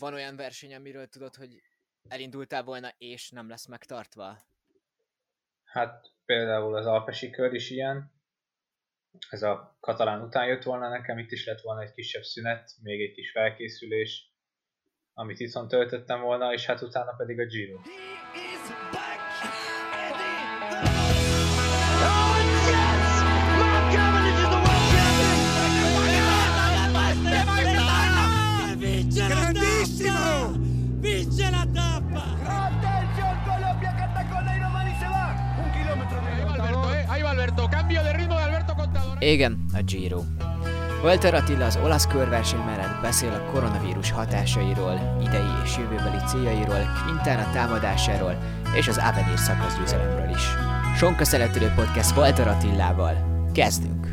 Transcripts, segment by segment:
van olyan verseny, amiről tudod, hogy elindultál volna, és nem lesz megtartva? Hát például az Alpesi kör is ilyen. Ez a katalán után jött volna nekem, itt is lett volna egy kisebb szünet, még egy kis felkészülés, amit itthon töltöttem volna, és hát utána pedig a Giro. Igen, a Giro. Walter Attila az olasz körverseny mellett beszél a koronavírus hatásairól, idei és jövőbeli céljairól, Quintana támadásáról és az Avenir szakaszgyőzelemről is. Sonka Szeretülő Podcast Walter Attilával. Kezdünk!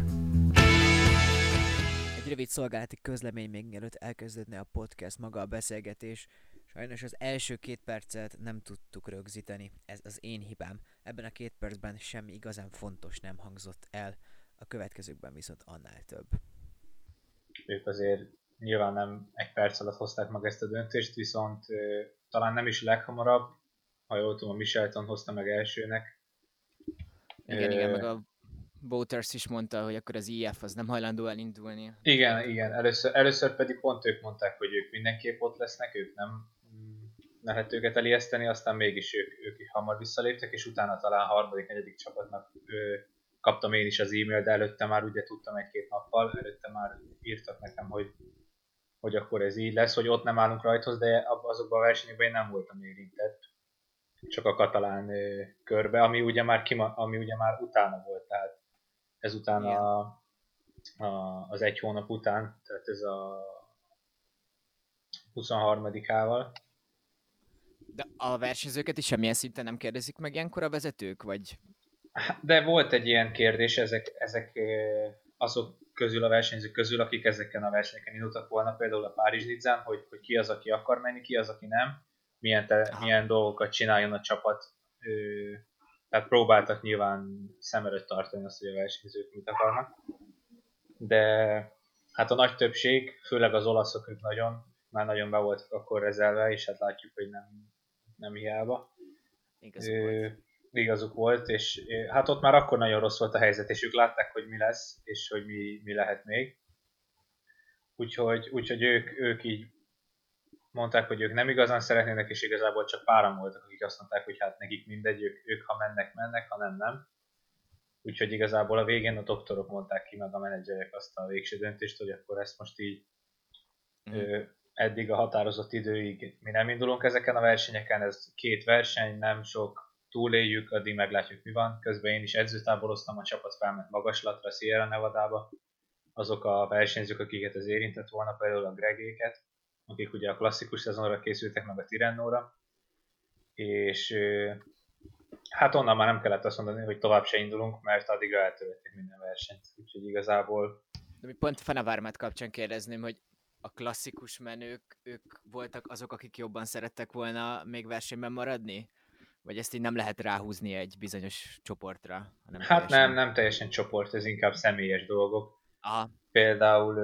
Egy rövid szolgálati közlemény még mielőtt elkezdődne a podcast maga a beszélgetés. Sajnos az első két percet nem tudtuk rögzíteni, ez az én hibám. Ebben a két percben semmi igazán fontos nem hangzott el a következőkben viszont annál több. Ők azért nyilván nem egy perc alatt hozták meg ezt a döntést, viszont talán nem is leghamarabb, ha jól tudom, a Michelton hozta meg elsőnek. Igen, igen, meg a Voters is mondta, hogy akkor az IF az nem hajlandó elindulni. Igen, igen. Először, először pedig pont ők mondták, hogy ők mindenképp ott lesznek, ők nem mm, lehet őket elijeszteni, aztán mégis ők, ők is hamar visszaléptek, és utána talán harmadik, negyedik csapatnak kaptam én is az e-mail, de előtte már ugye tudtam egy-két nappal, előtte már írtak nekem, hogy, hogy akkor ez így lesz, hogy ott nem állunk rajthoz, de azokban a versenyekben én nem voltam érintett, csak a katalán ö, körbe, ami ugye már, kima, ami ugye már utána volt, tehát ezután a, a, az egy hónap után, tehát ez a 23-ával. De a versenyzőket is semmilyen szinten nem kérdezik meg ilyenkor a vezetők, vagy de volt egy ilyen kérdés, ezek, ezek azok közül a versenyzők közül, akik ezeken a versenyeken indultak volna, például a Párizs Nizzán, hogy, hogy ki az, aki akar menni, ki az, aki nem, milyen, te, milyen dolgokat csináljon a csapat. Tehát próbáltak nyilván szem előtt tartani azt, hogy a versenyzők mit akarnak. De hát a nagy többség, főleg az olaszok, ők nagyon, már nagyon be voltak akkor rezelve, és hát látjuk, hogy nem, nem hiába. Igaz, volt igazuk volt, és hát ott már akkor nagyon rossz volt a helyzet, és ők látták, hogy mi lesz, és hogy mi, mi lehet még. Úgyhogy, úgyhogy ők, ők így mondták, hogy ők nem igazán szeretnének, és igazából csak páran voltak, akik azt mondták, hogy hát nekik mindegy, ők, ők ha mennek, mennek, ha nem, nem. Úgyhogy igazából a végén a doktorok mondták ki, meg a menedzserek azt a végső döntést, hogy akkor ezt most így mm. ö, eddig a határozott időig mi nem indulunk ezeken a versenyeken, ez két verseny, nem sok, túléljük, addig meglátjuk mi van. Közben én is edzőtáboroztam, a csapat felment magaslatra, Sierra Nevada-ba. Azok a versenyzők, akiket az érintett volna, például a Gregéket, akik ugye a klasszikus szezonra készültek, meg a Tirennóra. És hát onnan már nem kellett azt mondani, hogy tovább se indulunk, mert addigra eltörötték minden versenyt. Úgyhogy igazából... De mi pont Fenavármát kapcsán kérdezném, hogy a klasszikus menők, ők voltak azok, akik jobban szerettek volna még versenyben maradni? Vagy ezt így nem lehet ráhúzni egy bizonyos csoportra? Hanem hát teljesen... nem, nem teljesen csoport, ez inkább személyes dolgok. Aha. Például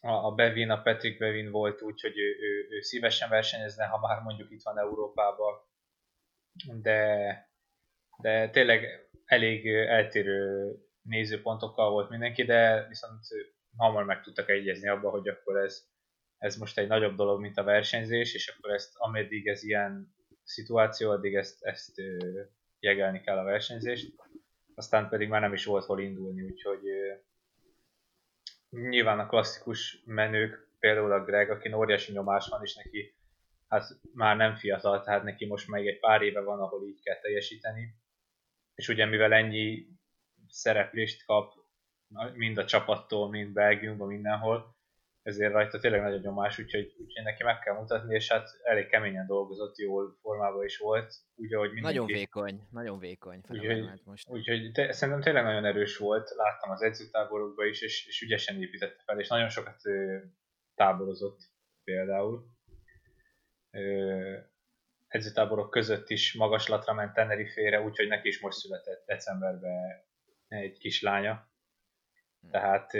a Bevin, a Patrick Bevin volt úgy, hogy ő, ő, ő szívesen versenyezne, ha már mondjuk itt van Európában, de, de tényleg elég eltérő nézőpontokkal volt mindenki, de viszont hamar meg tudtak egyezni abba, hogy akkor ez, ez most egy nagyobb dolog, mint a versenyzés, és akkor ezt ameddig ez ilyen szituáció, addig ezt, ezt jegelni kell a versenyzést, aztán pedig már nem is volt hol indulni, úgyhogy nyilván a klasszikus menők, például a Greg, aki óriási nyomás van, és neki hát már nem fiatal, tehát neki most még egy pár éve van, ahol így kell teljesíteni. És ugye mivel ennyi szereplést kap mind a csapattól, mind Belgiumban, mindenhol, ezért rajta tényleg nagy a nyomás, úgyhogy, úgyhogy neki meg kell mutatni, és hát elég keményen dolgozott, jól formában is volt, úgy, ahogy mindenki. Nagyon vékony, nagyon vékony. Úgyhogy, most. úgyhogy te, szerintem tényleg nagyon erős volt, láttam az edzőtáborokban is, és, és ügyesen építette fel, és nagyon sokat ö, táborozott például. Ö, edzőtáborok között is magaslatra ment Tenerife-re, úgyhogy neki is most született decemberben egy kislánya. Hm. Tehát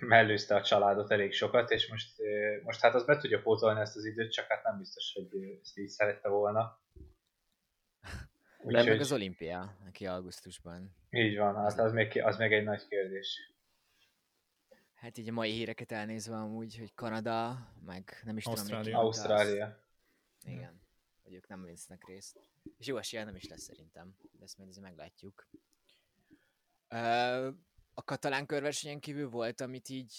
mellőzte a családot elég sokat, és most, most hát az be tudja pótolni ezt az időt, csak hát nem biztos, hogy ezt így szerette volna. Úgy, Nem meg az olimpia, aki augusztusban. Így van, hát az még, az még egy nagy kérdés. Hát így a mai híreket elnézve amúgy, hogy Kanada, meg nem is Ausztrália. tudom, Ausztrália. Az... Igen, hogy ők nem vesznek részt. És jó esélye nem is lesz szerintem, de ezt majd meglátjuk. A katalán körversenyen kívül volt, amit így,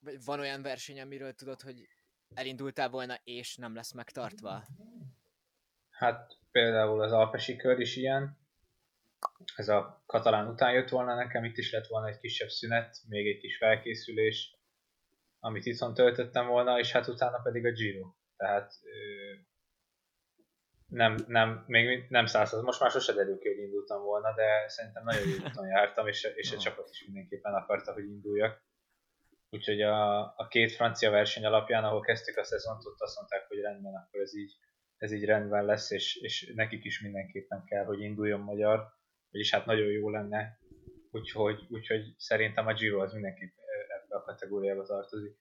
vagy van olyan verseny, amiről tudod, hogy elindultál volna, és nem lesz megtartva? Hát például az Alpesi kör is ilyen. Ez a katalán után jött volna nekem, itt is lett volna egy kisebb szünet, még egy kis felkészülés, amit itthon töltöttem volna, és hát utána pedig a Giro. Tehát nem, nem, még nem százszor, most már sose derül ki, hogy indultam volna, de szerintem nagyon jó úton jártam, és, és a csapat is mindenképpen akarta, hogy induljak. Úgyhogy a, a két francia verseny alapján, ahol kezdtük a szezont, ott azt mondták, hogy rendben, akkor ez így, ez így rendben lesz, és, és nekik is mindenképpen kell, hogy induljon magyar, vagyis hát nagyon jó lenne, úgyhogy, úgyhogy szerintem a Giro az mindenképp ebbe a kategóriába tartozik.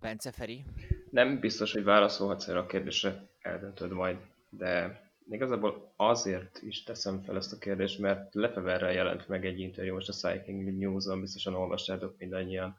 Bence Feri? Nem biztos, hogy válaszolhatsz erre a kérdésre, eldöntöd majd, de igazából azért is teszem fel ezt a kérdést, mert Lefeverrel jelent meg egy interjú most a Cycling News-on, biztosan olvastátok mindannyian,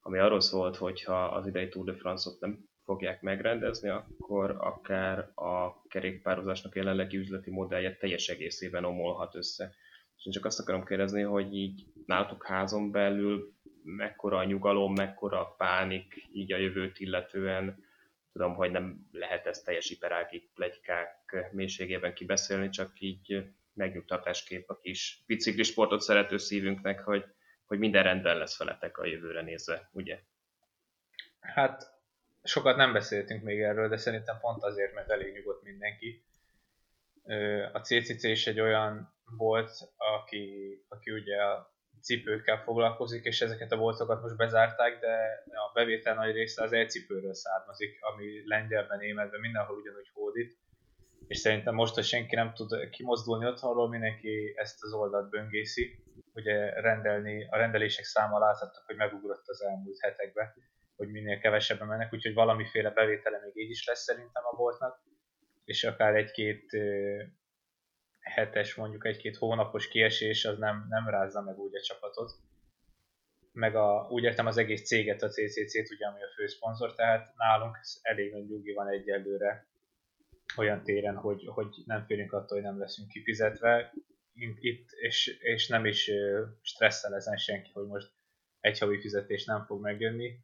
ami arról szólt, hogy ha az idei Tour de France-ot nem fogják megrendezni, akkor akár a kerékpározásnak jelenlegi üzleti modellje teljes egészében omolhat össze. És én csak azt akarom kérdezni, hogy így nálatok házon belül mekkora a nyugalom, mekkora a pánik így a jövőt illetően. Tudom, hogy nem lehet ezt teljes iperági plegykák mélységében kibeszélni, csak így megnyugtatáskép a kis biciklisportot szerető szívünknek, hogy, hogy minden rendben lesz veletek a jövőre nézve, ugye? Hát sokat nem beszéltünk még erről, de szerintem pont azért, mert elég nyugodt mindenki. A CCC is egy olyan volt, aki, aki ugye a cipőkkel foglalkozik, és ezeket a boltokat most bezárták, de a bevétel nagy része az elcipőről származik, ami lengyelben, németben, mindenhol ugyanúgy hódít. És szerintem most, hogy senki nem tud kimozdulni otthonról, mindenki ezt az oldalt böngészi. Ugye rendelni, a rendelések száma láthattak, hogy megugrott az elmúlt hetekben, hogy minél kevesebben mennek, úgyhogy valamiféle bevétele még így is lesz szerintem a boltnak, és akár egy-két hetes, mondjuk egy-két hónapos kiesés, az nem, nem rázza meg úgy a csapatot. Meg a, úgy értem az egész céget, a CCC-t, ugye, ami a főszponzor, tehát nálunk elég nagy nyugi van egyelőre olyan téren, hogy, hogy nem félünk attól, hogy nem leszünk kifizetve. Itt, és, és nem is stresszel ezen senki, hogy most egy havi fizetés nem fog megjönni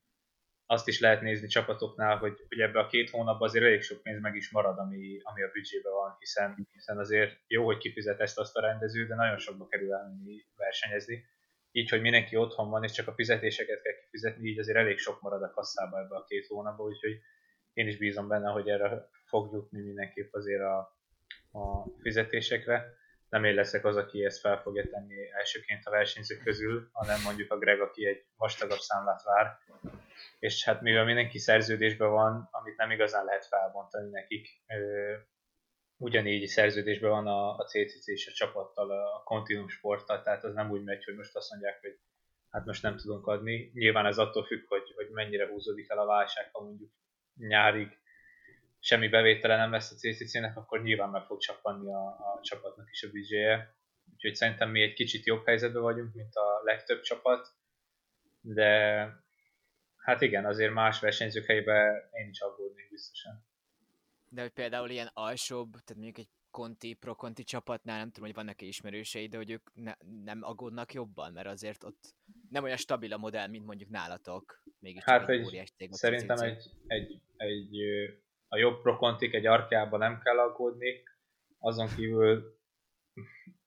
azt is lehet nézni csapatoknál, hogy, hogy ebbe a két hónapban azért elég sok pénz meg is marad, ami, ami a büdzsébe van, hiszen, hiszen azért jó, hogy kifizet ezt azt a rendező, de nagyon sokba kerül elmenni versenyezni. Így, hogy mindenki otthon van, és csak a fizetéseket kell kifizetni, így azért elég sok marad a kasszába ebbe a két hónapba, úgyhogy én is bízom benne, hogy erre fog jutni mindenképp azért a, a fizetésekre. Nem én leszek az, aki ezt fel fogja tenni elsőként a versenyzők közül, hanem mondjuk a Greg, aki egy vastagabb számlát vár, és hát mivel mindenki szerződésben van, amit nem igazán lehet felbontani nekik, ugyanígy szerződésben van a, a CCC és a csapattal, a Continuum Sporttal, tehát az nem úgy megy, hogy most azt mondják, hogy hát most nem tudunk adni. Nyilván ez attól függ, hogy, hogy mennyire húzódik el a válság, ha mondjuk nyárig semmi bevétele nem lesz a CCC-nek, akkor nyilván meg fog csappanni a, a csapatnak is a büdzséje. Úgyhogy szerintem mi egy kicsit jobb helyzetben vagyunk, mint a legtöbb csapat, de Hát igen, azért más versenyzők helyében én is aggódnék biztosan. De hogy például ilyen alsóbb, tehát mondjuk egy Conti, Pro Conti csapatnál, nem tudom, hogy vannak-e ismerősei, de hogy ők ne, nem aggódnak jobban, mert azért ott nem olyan stabil a modell, mint mondjuk nálatok. Mégis hát egy, szerintem egy, egy, egy, a jobb Pro Contik egy arkjában nem kell aggódni, azon kívül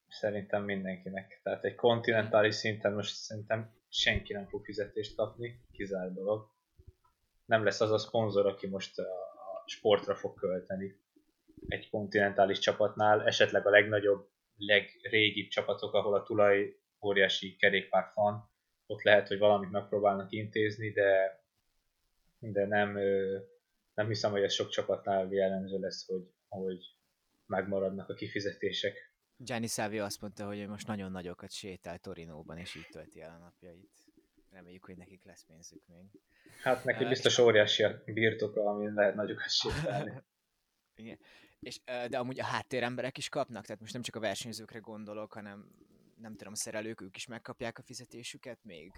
szerintem mindenkinek. Tehát egy kontinentális szinten most szerintem senki nem fog fizetést kapni, kizárt dolog. Nem lesz az a szponzor, aki most a sportra fog költeni egy kontinentális csapatnál, esetleg a legnagyobb, legrégibb csapatok, ahol a tulaj óriási kerékpár van, ott lehet, hogy valamit megpróbálnak intézni, de, de nem, nem hiszem, hogy ez sok csapatnál jellemző lesz, hogy, hogy megmaradnak a kifizetések Gianni Savio azt mondta, hogy most nagyon nagyokat sétál Torinóban, és így tölti el a napjait. Reméljük, hogy nekik lesz pénzük még. Hát neki biztos óriási a birtoka, amin lehet nagyokat sétálni. Igen. És, de amúgy a háttéremberek is kapnak, tehát most nem csak a versenyzőkre gondolok, hanem nem tudom, a szerelők, ők is megkapják a fizetésüket még?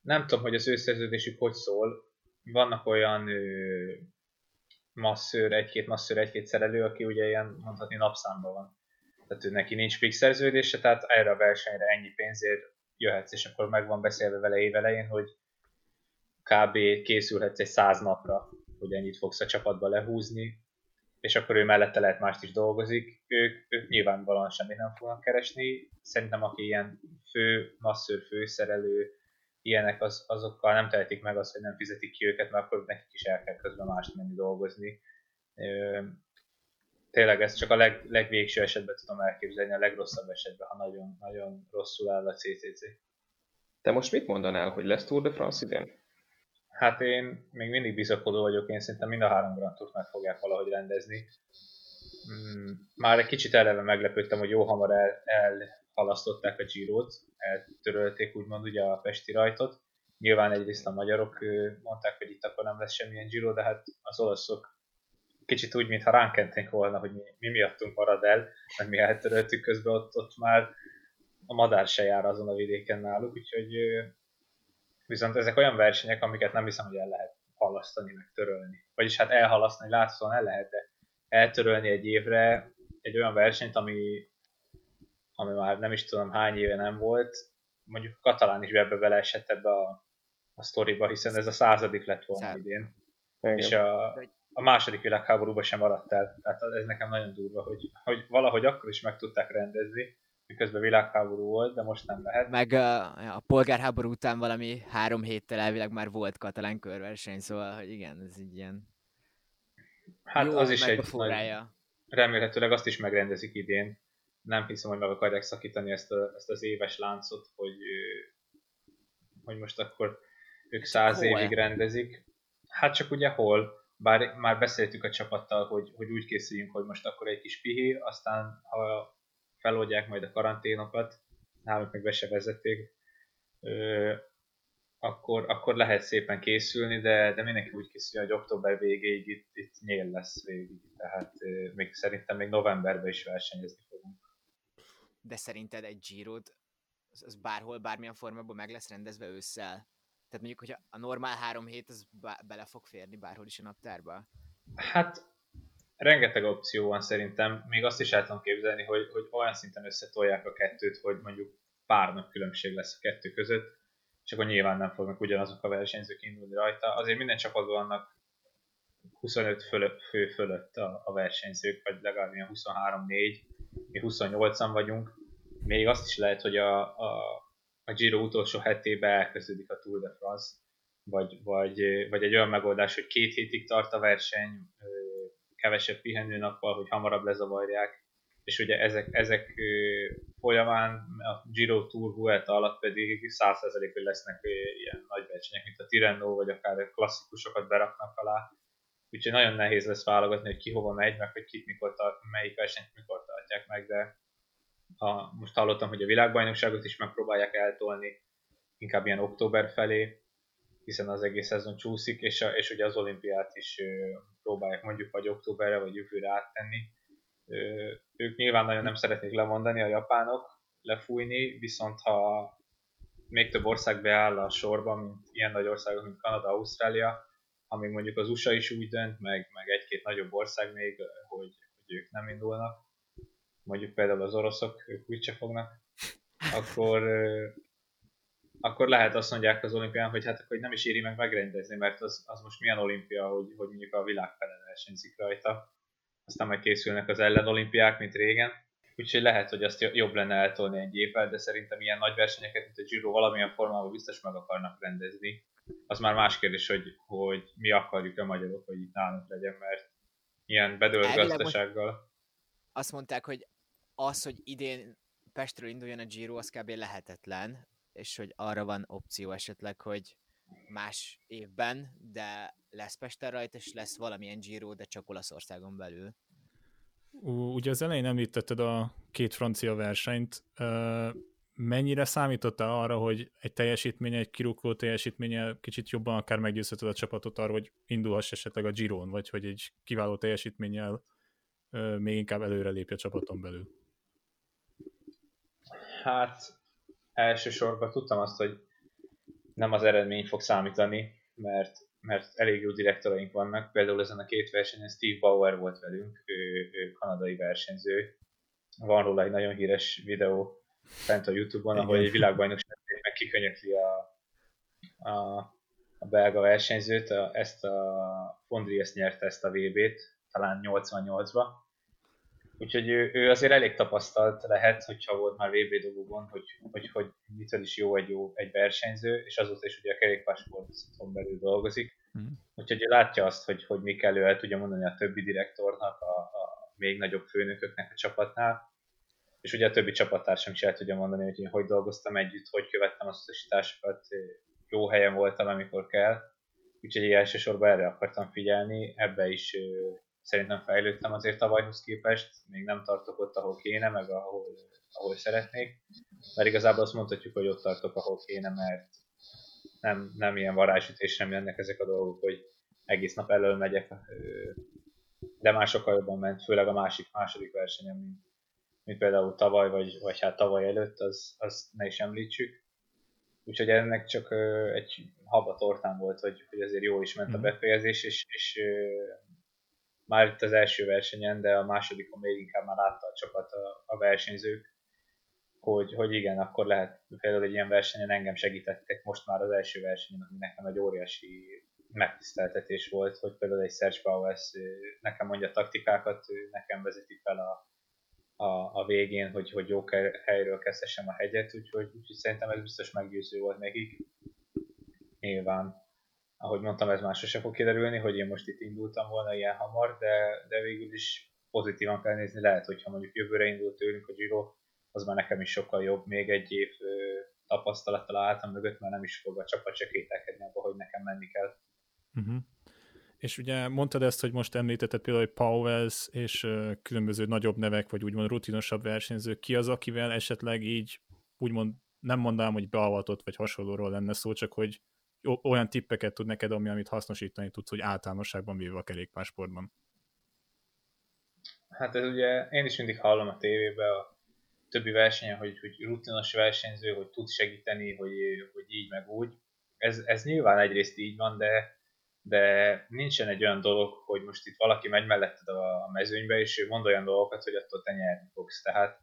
Nem tudom, hogy az ő szerződésük hogy szól. Vannak olyan ö, masszőr, egy-két masszőr, egy-két szerelő, aki ugye ilyen mondhatni napszámban van. Tehát ő neki nincs fix szerződése, tehát erre a versenyre ennyi pénzért jöhetsz, és akkor meg van beszélve vele évelején, hogy kb. készülhetsz egy száz napra, hogy ennyit fogsz a csapatba lehúzni, és akkor ő mellette lehet mást is dolgozik, ők, ők nyilvánvalóan semmit nem fognak keresni. Szerintem aki ilyen fő, masszőr, főszerelő, ilyenek, az, azokkal nem tehetik meg azt, hogy nem fizetik ki őket, mert akkor nekik is el kell közben mást menni dolgozni. Tényleg ezt csak a leg, legvégső esetben tudom elképzelni, a legrosszabb esetben, ha nagyon, nagyon rosszul áll a CCC. Te most mit mondanál, hogy lesz Tour de France idén? Hát én még mindig bizakodó vagyok, én szerintem mind a három Grand Tourt meg fogják valahogy rendezni. Mm, már egy kicsit eleve meglepődtem, hogy jó hamar el, elhalasztották a Girot, eltörölték úgymond ugye a Pesti rajtot. Nyilván egyrészt a magyarok mondták, hogy itt akkor nem lesz semmilyen Giro, de hát az olaszok kicsit úgy, mintha ránk kenték volna, hogy mi, mi miattunk marad el, meg mi eltöröltük közben, ott, ott már a madár se jár azon a vidéken náluk, úgyhogy Viszont ezek olyan versenyek, amiket nem hiszem, hogy el lehet halasztani, meg törölni. Vagyis hát elhalasztani látszóan el lehet, de eltörölni egy évre egy olyan versenyt, ami, ami már nem is tudom hány éve nem volt, mondjuk katalán is ebbe beleesett ebbe a, a sztoriba, hiszen ez a századik lett volna Szám. idén. Igen. És a, a második világháborúban sem maradt el. Tehát ez nekem nagyon durva, hogy, hogy valahogy akkor is meg tudták rendezni, miközben világháború volt, de most nem lehet. Meg a, a polgárháború után valami három héttel elvileg már volt katalán körverseny, szóval, hogy igen, ez így ilyen Hát Jó, az is egy nagy, remélhetőleg azt is megrendezik idén. Nem hiszem, hogy meg akarják szakítani ezt, a, ezt az éves láncot, hogy, hogy most akkor ők száz évig rendezik. Hát csak ugye hol, bár már beszéltük a csapattal, hogy, hogy úgy készüljünk, hogy most akkor egy kis pihi, aztán ha feloldják majd a karanténokat, nálunk meg be se vezették, akkor, akkor lehet szépen készülni, de, de mindenki úgy készül, hogy október végéig itt, itt nyél lesz végig, tehát még szerintem még novemberben is versenyezni fogunk. De szerinted egy giro az, az bárhol, bármilyen formában meg lesz rendezve ősszel? Tehát mondjuk, hogy a normál három hét az bele fog férni bárhol is a naptárba? Hát rengeteg opció van szerintem, még azt is el tudom képzelni, hogy, hogy olyan szinten összetolják a kettőt, hogy mondjuk pár nap különbség lesz a kettő között, és akkor nyilván nem fognak ugyanazok a versenyzők indulni rajta. Azért minden csapatban vannak 25 fölött, fő fölött a, a versenyzők, vagy legalább ilyen 23-4, mi 28-an vagyunk. Még azt is lehet, hogy a, a, a Giro utolsó hetében elkezdődik a Tour de France, vagy, vagy, vagy egy olyan megoldás, hogy két hétig tart a verseny, kevesebb pihenőnappal, hogy hamarabb lezavarják, és ugye ezek, ezek folyamán a Giro Tour Vuelta alatt pedig 100% hogy lesznek ilyen nagy versenyek, mint a Tirreno, vagy akár klasszikusokat beraknak alá. Úgyhogy nagyon nehéz lesz válogatni, hogy ki hova megy, meg hogy kit mikor tart, melyik versenyt mikor tartják meg, de ha most hallottam, hogy a világbajnokságot is megpróbálják eltolni, inkább ilyen október felé, hiszen az egész szezon csúszik, és, a, és ugye az olimpiát is ö, próbálják mondjuk vagy októberre, vagy jövőre áttenni. Ö, ők nyilván nagyon nem szeretnék lemondani a japánok, lefújni, viszont ha még több ország beáll a sorba, mint ilyen nagy országok, mint Kanada, Ausztrália, amíg mondjuk az USA is úgy dönt, meg, meg egy-két nagyobb ország még, hogy, hogy ők nem indulnak, mondjuk például az oroszok, ők úgyse fognak, akkor, akkor lehet azt mondják az olimpián, hogy hát akkor nem is éri meg megrendezni, mert az, az most milyen olimpia, hogy, hogy mondjuk a világ fele versenyzik rajta. Aztán majd készülnek az ellenolimpiák, mint régen. Úgyhogy lehet, hogy azt jobb lenne eltolni egy évvel, de szerintem ilyen nagy versenyeket, mint a Giro valamilyen formában biztos meg akarnak rendezni. Az már más kérdés, hogy, hogy mi akarjuk a magyarok, hogy itt nálunk legyen, mert ilyen bedölt gazdasággal. Azt mondták, hogy az, hogy idén Pestről induljon a Giro, az kb. lehetetlen, és hogy arra van opció esetleg, hogy más évben, de lesz Pesten rajta, és lesz valamilyen Giro, de csak Olaszországon belül. Ugye az elején említetted a két francia versenyt. Mennyire számítottál arra, hogy egy teljesítmény, egy kirúgó teljesítménye kicsit jobban akár meggyőzheted a csapatot arra, hogy indulhass esetleg a Giron, vagy hogy egy kiváló teljesítménnyel még inkább előrelépje a csapaton belül? Hát elsősorban tudtam azt, hogy nem az eredmény fog számítani, mert, mert elég jó direktoraink vannak. Például ezen a két versenyen Steve Bauer volt velünk, ő, ő kanadai versenyző. Van róla egy nagyon híres videó fent a Youtube-on, ahol egy világbajnokság meg kikönyökli a, a, a belga versenyzőt. A, ezt a Fondries nyerte ezt a VB-t, talán 88-ba Úgyhogy ő, ő azért elég tapasztalt lehet, hogyha volt már VB dobóban, hogy, hogy, hogy mitől is jó egy, jó egy versenyző, és azóta is ugye a kerékpársporton belül dolgozik. Mm. Úgyhogy ő látja azt, hogy, hogy mi kell, ő el tudja mondani a többi direktornak, a, a még nagyobb főnököknek a csapatnál, és ugye a többi csapattársam is el tudja mondani, hogy én hogy dolgoztam együtt, hogy követtem az utasításokat, jó helyen voltam, amikor kell. Úgyhogy elsősorban erre akartam figyelni, ebbe is szerintem fejlődtem azért tavalyhoz képest, még nem tartok ott, ahol kéne, meg ahol, ahol szeretnék, mert igazából azt mondhatjuk, hogy ott tartok, ahol kéne, mert nem, nem ilyen varázsütésre jönnek ezek a dolgok, hogy egész nap elől megyek, de már sokkal jobban ment, főleg a másik, második versenyen, mint, mint például tavaly, vagy, vagy hát tavaly előtt, az, az ne is említsük. Úgyhogy ennek csak egy haba tortán volt, hogy, hogy azért jól is ment a mhm. befejezés, és, és már itt az első versenyen, de a másodikon még inkább már látta a csapat a, a versenyzők, hogy, hogy igen, akkor lehet például egy ilyen versenyen engem segítettek most már az első versenyen, ami nekem egy óriási megtiszteltetés volt, hogy például egy Serge Powers nekem mondja a taktikákat, ő nekem vezeti fel a, a, a végén, hogy, hogy jó helyről kezdhessem a hegyet, úgyhogy, úgyhogy szerintem ez biztos meggyőző volt nekik. Nyilván ahogy mondtam, ez már sose fog kiderülni, hogy én most itt indultam volna ilyen hamar, de, de végül is pozitívan kell nézni. Lehet, hogyha mondjuk jövőre indult tőlünk a Giro, az már nekem is sokkal jobb, még egy év tapasztalattal álltam mögött, mert nem is fog a csapat se kételkedni abba, hogy nekem menni kell. Uh-huh. És ugye mondtad ezt, hogy most említetted például, hogy Powells és különböző nagyobb nevek, vagy úgymond rutinosabb versenyzők, ki az, akivel esetleg így úgymond nem mondanám, hogy beavatott vagy hasonlóról lenne szó, csak hogy olyan tippeket tud neked, ami, amit hasznosítani tudsz, hogy általánosságban véve a kerékpársportban? Hát ez ugye, én is mindig hallom a tévébe a többi versenyen, hogy, hogy rutinos versenyző, hogy tud segíteni, hogy, hogy így meg úgy. Ez, ez nyilván egyrészt így van, de, de nincsen egy olyan dolog, hogy most itt valaki megy melletted a mezőnybe, és ő mond olyan dolgokat, hogy attól te nyerni fogsz. Tehát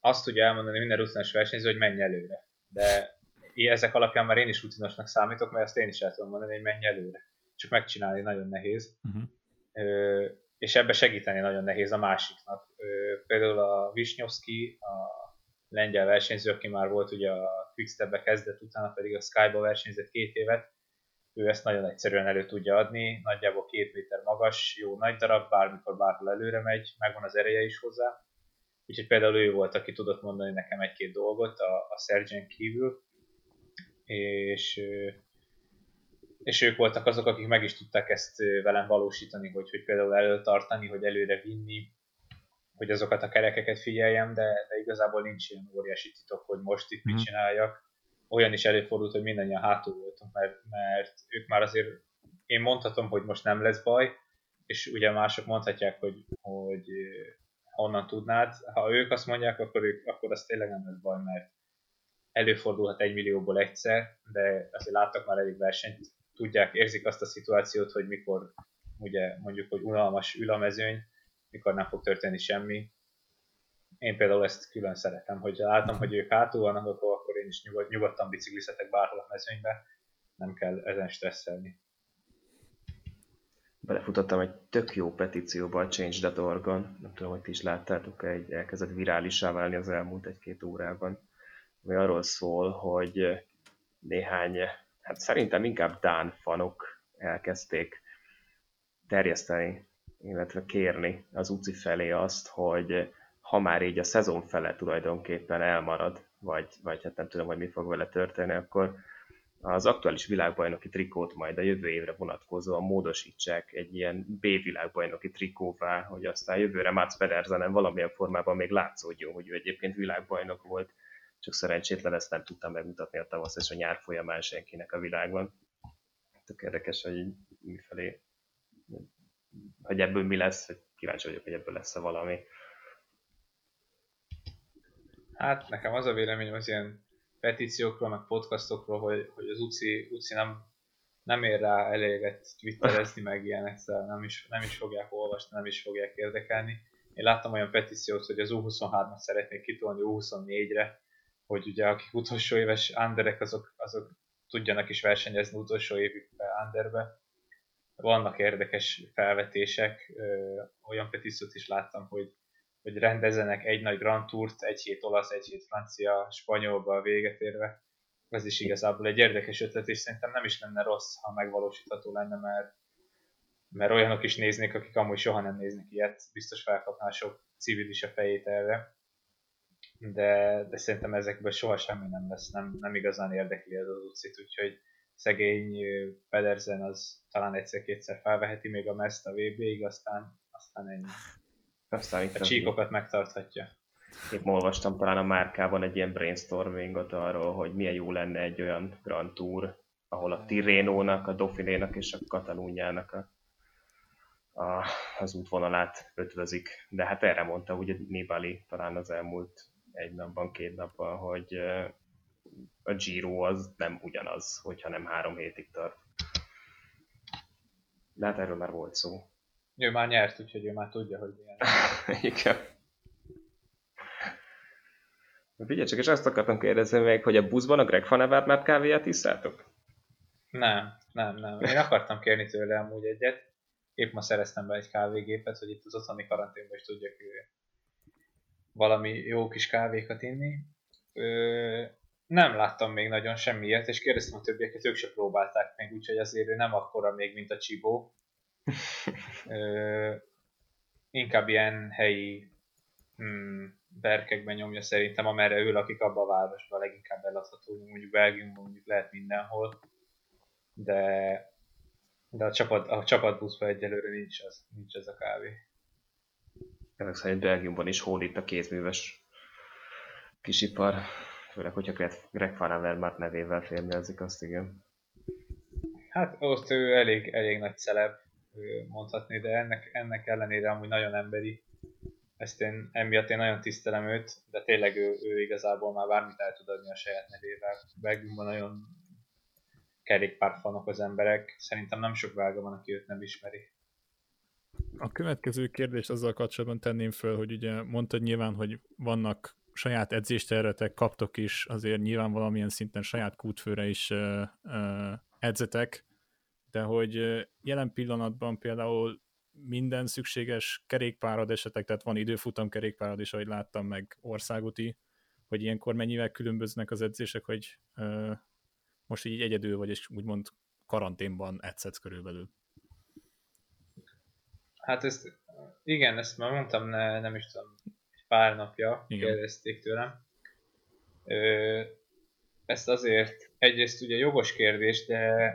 azt tudja elmondani minden rutinos versenyző, hogy menj előre. De ezek alapján már én is rutinosnak számítok, mert ezt én is el tudom mondani, hogy menj előre. Csak megcsinálni nagyon nehéz. Uh-huh. Ö, és ebbe segíteni nagyon nehéz a másiknak. Ö, például a Wisniewski, a lengyel versenyző, aki már volt ugye a Quickstep-be kezdett, utána pedig a Sky-ba versenyzett két évet, ő ezt nagyon egyszerűen elő tudja adni, nagyjából két méter magas, jó nagy darab, bármikor bárhol előre megy, megvan az ereje is hozzá. Úgyhogy például ő volt, aki tudott mondani nekem egy-két dolgot a, a Sergeant kívül, és, és ők voltak azok, akik meg is tudták ezt velem valósítani, hogy, hogy például előtartani, hogy előre vinni, hogy azokat a kerekeket figyeljem, de, de igazából nincs ilyen óriási titok, hogy most itt mit mhm. csináljak. Olyan is előfordult, hogy mindannyian hátul voltunk, mert, mert ők már azért, én mondhatom, hogy most nem lesz baj, és ugye mások mondhatják, hogy, hogy honnan tudnád. Ha ők azt mondják, akkor, ők, akkor az tényleg nem lesz baj, mert előfordulhat egy millióból egyszer, de azért láttak már elég versenyt, tudják, érzik azt a szituációt, hogy mikor ugye mondjuk, hogy unalmas ül a mezőny, mikor nem fog történni semmi. Én például ezt külön szeretem, hogy látom, hogy ők hátul vannak, akkor én is nyugod, nyugodtan biciklizhetek bárhol a mezőnybe, nem kell ezen stresszelni. Belefutottam egy tök jó petícióba a Change.org-on, nem tudom, hogy ti is láttátok, egy elkezdett virálisá válni az elmúlt egy-két órában ami arról szól, hogy néhány, hát szerintem inkább Dán fanok elkezdték terjeszteni, illetve kérni az UCI felé azt, hogy ha már így a szezon fele tulajdonképpen elmarad, vagy, vagy hát nem tudom, hogy mi fog vele történni, akkor az aktuális világbajnoki trikót majd a jövő évre vonatkozóan módosítsák egy ilyen B világbajnoki trikóvá, hogy aztán jövőre Mats Pedersenen valamilyen formában még látszódjon, hogy ő egyébként világbajnok volt, csak szerencsétlen ezt nem tudtam megmutatni a tavasz és a nyár folyamán senkinek a világban. Tök érdekes, hogy mifelé, hogy ebből mi lesz, hogy kíváncsi vagyok, hogy ebből lesz-e valami. Hát nekem az a véleményem az ilyen petíciókról, meg podcastokról, hogy, hogy az UCI, UCI nem, nem ér rá eléget twitterezni, meg ilyenek, szóval nem is, nem is fogják olvasni, nem is fogják érdekelni. Én láttam olyan petíciót, hogy az U23-at szeretnék kitolni U24-re, hogy ugye akik utolsó éves underek, azok, azok tudjanak is versenyezni utolsó évükbe underbe. Vannak érdekes felvetések, olyan petíciót is láttam, hogy hogy rendezenek egy nagy Grand Tourt, egy hét olasz, egy hét francia, spanyolba véget érve. Ez is igazából egy érdekes ötlet, és szerintem nem is lenne rossz, ha megvalósítható lenne, mert, mert olyanok is néznék, akik amúgy soha nem néznek ilyet, biztos felkapná sok civil is a fejét erre. De, de szerintem ezekből soha semmi nem lesz, nem, nem igazán érdekli ez az utcit, úgyhogy szegény Pedersen az talán egyszer-kétszer felveheti még a meszt a VB-ig, aztán, aztán ennyi. Aztán a csíkokat megtarthatja. Épp olvastam talán a márkában egy ilyen brainstormingot arról, hogy milyen jó lenne egy olyan Grand Tour, ahol a Tirénónak, a Dauphinénak és a Katalúnyának a, a, az útvonalát ötvözik. De hát erre mondta ugye Nibali talán az elmúlt egy napban, két napban, hogy a Giro az nem ugyanaz, hogyha nem három hétig tart. De hát erről már volt szó. Ő már nyert, úgyhogy ő már tudja, hogy milyen. Igen. Figyelj csak, és azt akartam kérdezni még, hogy a buszban a Greg Van Avermaet kávéját iszátok? Nem, nem, nem. Én akartam kérni tőle amúgy egyet. Épp ma szereztem be egy kávégépet, hogy itt az otthoni karanténban is tudjak valami jó kis kávékat inni. Ö, nem láttam még nagyon semmiért, és kérdeztem a többieket, ők se próbálták még, úgyhogy azért ő nem akkora még, mint a Csibó. Ö, inkább ilyen helyi hmm, berkekben nyomja szerintem, amerre ő lakik abban a városban leginkább eladható, mondjuk Belgiumban mondjuk lehet mindenhol, de, de a, csapat, a csapatbuszban egyelőre nincs az, nincs ez a kávé. Ezek szerint Belgiumban is hódít a kézműves kisipar, főleg, hogyha Greg Van Avermaet nevével férnyezik, azt igen. Hát ott ő elég, elég nagy celeb, mondhatni, de ennek, ennek ellenére amúgy nagyon emberi. Ezt én, emiatt én nagyon tisztelem őt, de tényleg ő, ő igazából már bármit el tud adni a saját nevével. Belgiumban nagyon kerékpárfanok az emberek. Szerintem nem sok vága van, aki őt nem ismeri. A következő kérdés azzal kapcsolatban tenném föl, hogy ugye mondtad nyilván, hogy vannak saját edzéstervetek, kaptok is azért nyilván valamilyen szinten saját kútfőre is uh, edzetek, de hogy jelen pillanatban például minden szükséges kerékpárad esetek, tehát van időfutam kerékpárad is, ahogy láttam, meg országúti, hogy ilyenkor mennyivel különböznek az edzések, hogy ö, most így egyedül vagy, és úgymond karanténban edzetsz körülbelül. Hát ezt, igen, ezt már mondtam, ne, nem is tudom, pár napja igen. kérdezték tőlem. Ö, ezt azért, egyrészt ugye jogos kérdés, de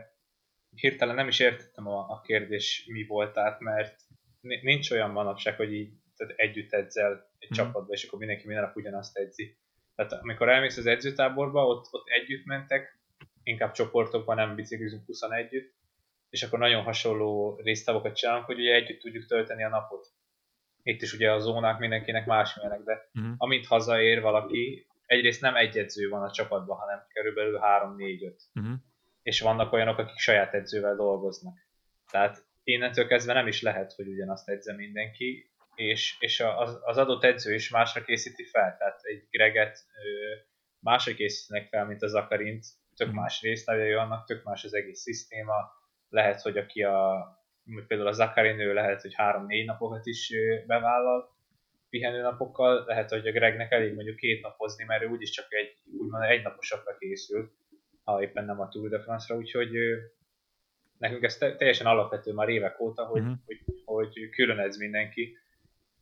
hirtelen nem is értettem a, a kérdés mi volt át, mert nincs olyan manapság, hogy így tehát együtt edzel egy mm. csapatba, és akkor mindenki minden nap ugyanazt edzi. Tehát amikor elmész az edzőtáborba, ott, ott együtt mentek, inkább csoportokban, nem biciklizünk 21 együtt, és akkor nagyon hasonló résztávokat csinálunk, hogy ugye együtt tudjuk tölteni a napot. Itt is ugye a zónák mindenkinek másmilyenek, de uh-huh. amint hazaér valaki, egyrészt nem egy edző van a csapatban, hanem körülbelül 3-4-5. Uh-huh és vannak olyanok, akik saját edzővel dolgoznak. Tehát innentől kezdve nem is lehet, hogy ugyanazt edze mindenki, és, és az, az adott edző is másra készíti fel. Tehát egy Greget másra készítenek fel, mint az Zakarint, tök mhm. más résztvevői annak, tök más az egész szisztéma. Lehet, hogy aki a, például a Zakarin, ő lehet, hogy három-négy napokat is bevállal, pihenő napokkal, lehet, hogy a Gregnek elég mondjuk két napozni, mert ő úgyis csak egy, úgymond egy naposakra készül ha éppen nem a Tour de France-ra, úgyhogy nekünk ez teljesen alapvető már évek óta, hogy, uh-huh. hogy, hogy külön edz mindenki,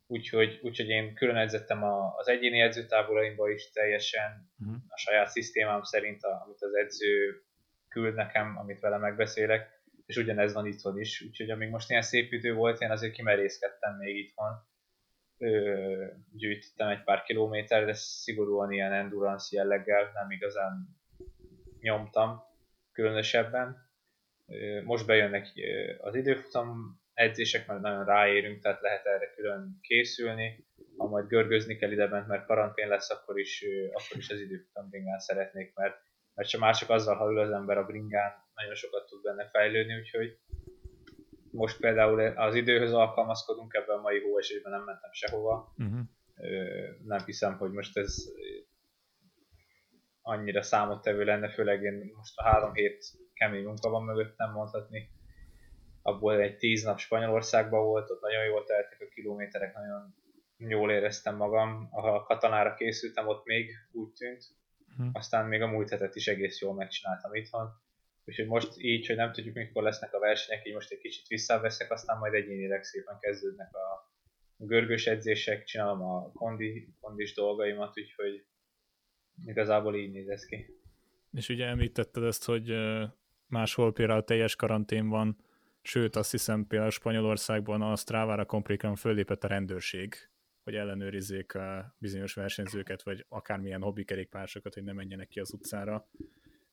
úgyhogy, úgyhogy én külön edzettem a, az egyéni edzőtáboraimba is teljesen uh-huh. a saját szisztémám szerint, a, amit az edző küld nekem, amit vele megbeszélek, és ugyanez van itthon is, úgyhogy amíg most ilyen szép idő volt, én azért kimerészkedtem még itthon. Ö, gyűjtöttem egy pár kilométer, de szigorúan ilyen endurance jelleggel nem igazán nyomtam különösebben. Ö, most bejönnek az időfutam edzések, mert nagyon ráérünk, tehát lehet erre külön készülni. Ha majd görgözni kell ide bent, mert karantén lesz, akkor is, akkor is az időfutam bringán szeretnék, mert, mert csak már csak azzal, ha ül az ember a bringán, nagyon sokat tud benne fejlődni, úgyhogy most például az időhöz alkalmazkodunk, ebben a mai hóesésben nem mentem sehova. Uh-huh. Nem hiszem, hogy most ez annyira számottevő lenne, főleg én most a három hét kemény munka van mögöttem mondhatni. Abból egy tíz nap Spanyolországban volt, ott nagyon jól teltek a kilométerek, nagyon jól éreztem magam. A katanára készültem, ott még úgy tűnt. Uh-huh. Aztán még a múlt hetet is egész jól megcsináltam itthon Úgyhogy most így, hogy nem tudjuk mikor lesznek a versenyek, így most egy kicsit visszaveszek, aztán majd egyénileg szépen kezdődnek a görgős edzések, csinálom a kondi, kondis dolgaimat, úgyhogy igazából így néz ez ki. És ugye említetted ezt, hogy máshol például teljes karantén van, sőt azt hiszem például Spanyolországban a Strávára komplékan föllépett a rendőrség, hogy ellenőrizzék a bizonyos versenyzőket, vagy akármilyen hobbikerékpársokat, hogy ne menjenek ki az utcára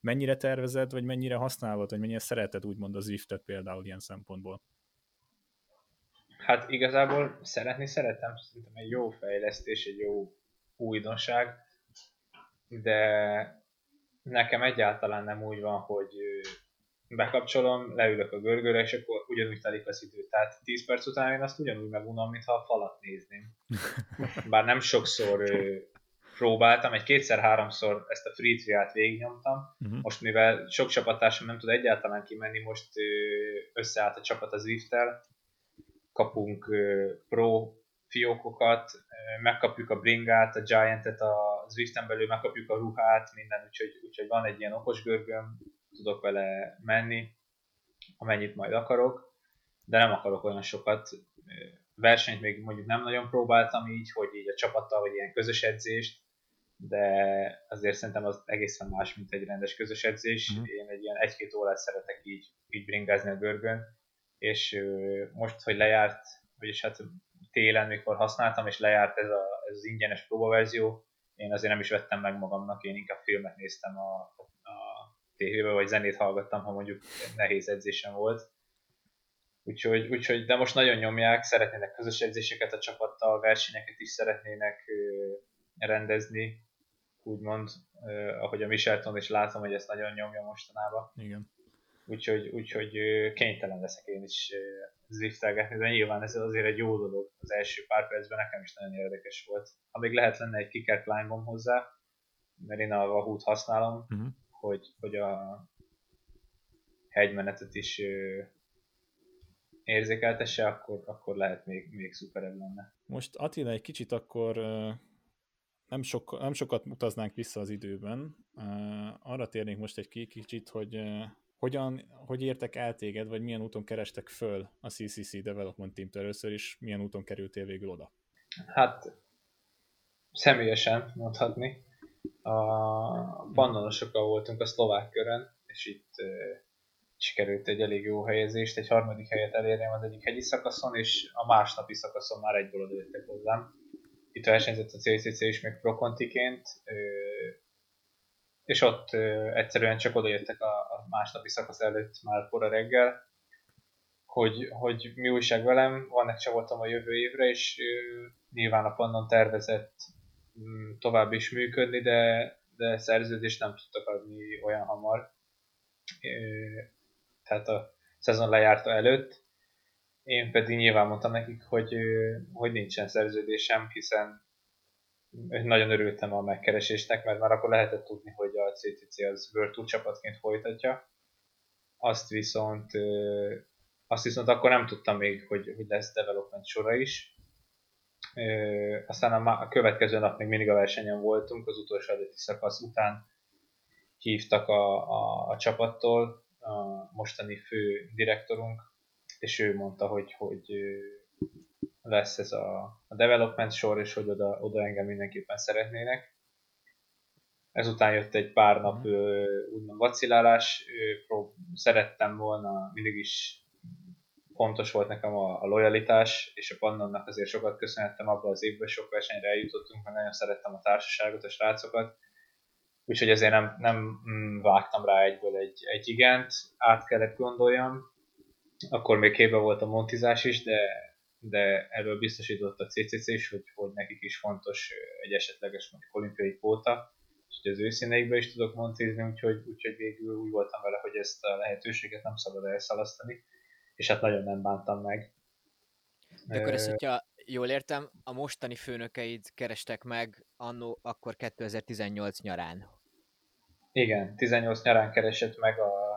mennyire tervezed, vagy mennyire használod, vagy mennyire szereted úgymond az Zwiftet például ilyen szempontból? Hát igazából szeretni szeretem, szerintem egy jó fejlesztés, egy jó újdonság, de nekem egyáltalán nem úgy van, hogy bekapcsolom, leülök a görgőre, és akkor ugyanúgy telik az idő. Tehát 10 perc után én azt ugyanúgy megunom, mintha a falat nézném. Bár nem sokszor próbáltam, egy kétszer-háromszor ezt a free triát végignyomtam. Uh-huh. Most mivel sok csapattársam nem tud egyáltalán kimenni, most összeállt a csapat az Zwift-tel, kapunk pro fiókokat, megkapjuk a bringát, a giantet a Zwiften belül, megkapjuk a ruhát, minden, úgyhogy, úgyhogy van egy ilyen okos görgöm, tudok vele menni, amennyit majd akarok, de nem akarok olyan sokat. Versenyt még mondjuk nem nagyon próbáltam így, hogy így a csapattal, vagy ilyen közös edzést, de azért szerintem az egészen más, mint egy rendes közös edzés. Mm. Én egy ilyen egy-két órát szeretek így, így bringázni a görgön, és most, hogy lejárt, vagyis hát télen, mikor használtam, és lejárt ez, a, ez az ingyenes próbaverzió, én azért nem is vettem meg magamnak, én inkább filmet néztem a, a tévébe, vagy zenét hallgattam, ha mondjuk nehéz edzésem volt. Úgyhogy, úgyhogy, de most nagyon nyomják, szeretnének közös edzéseket a csapattal, versenyeket is szeretnének rendezni, úgymond, uh, ahogy a Michelton is látom, hogy ezt nagyon nyomja mostanában. Igen. Úgyhogy, úgyhogy kénytelen leszek én is ziftelgetni, de nyilván ez azért egy jó dolog. Az első pár percben nekem is nagyon érdekes volt. Ha még lehet lenne egy kicker climbom hozzá, mert én a Wahoo-t használom, uh-huh. hogy, hogy a hegymenetet is uh, érzékeltesse, akkor, akkor lehet még, még szuperebb lenne. Most Attila egy kicsit akkor nem, sok, nem sokat utaznánk vissza az időben. Arra térnék most egy kicsit, hogy hogyan, hogy értek el téged, vagy milyen úton kerestek föl a CCC Development team először, is milyen úton kerültél végül oda? Hát személyesen mondhatni. A pannonosokkal voltunk a szlovák körön, és itt sikerült egy elég jó helyezést, egy harmadik helyet elérjem az egyik hegyi szakaszon, és a másnapi szakaszon már egyből odajöttek hozzám itt versenyzett a CCC is még prokontiként, és ott egyszerűen csak odajöttek a másnapi szakasz előtt már kora reggel, hogy, hogy mi újság velem, van egy csavatom a jövő évre, és nyilván a Pannon tervezett mm, tovább is működni, de, de szerződést nem tudtak adni olyan hamar. Tehát a szezon lejárta előtt, én pedig nyilván mondtam nekik, hogy, hogy nincsen szerződésem, hiszen nagyon örültem a megkeresésnek, mert már akkor lehetett tudni, hogy a CTC az World Tour csapatként folytatja. Azt viszont, azt viszont akkor nem tudtam még, hogy, hogy lesz development sora is. Aztán a, a következő nap még mindig a versenyen voltunk, az utolsó előtti szakasz után hívtak a, a, a csapattól, a mostani fő direktorunk, és ő mondta, hogy, hogy lesz ez a, a development sor, és hogy oda, oda engem mindenképpen szeretnének. ezután jött egy pár nap úgymond vacilálás, szerettem volna, mindig is fontos volt nekem a, a lojalitás, és a Pannonnak azért sokat köszönhettem abban az évben, sok versenyre eljutottunk, mert nagyon szerettem a társaságot, a srácokat, úgyhogy ezért nem, nem mm, vágtam rá egyből egy, egy igent, át kellett gondoljam, akkor még képbe volt a montizás is, de, de erről biztosított a CCC is, hogy, hogy nekik is fontos egy esetleges mondjuk olimpiai kvóta, és hogy az őszíneikbe is tudok montizni, úgyhogy, úgyhogy végül úgy voltam vele, hogy ezt a lehetőséget nem szabad elszalasztani, és hát nagyon nem bántam meg. De akkor ezt, hogyha jól értem, a mostani főnökeid kerestek meg annó akkor 2018 nyarán. Igen, 18 nyarán keresett meg a,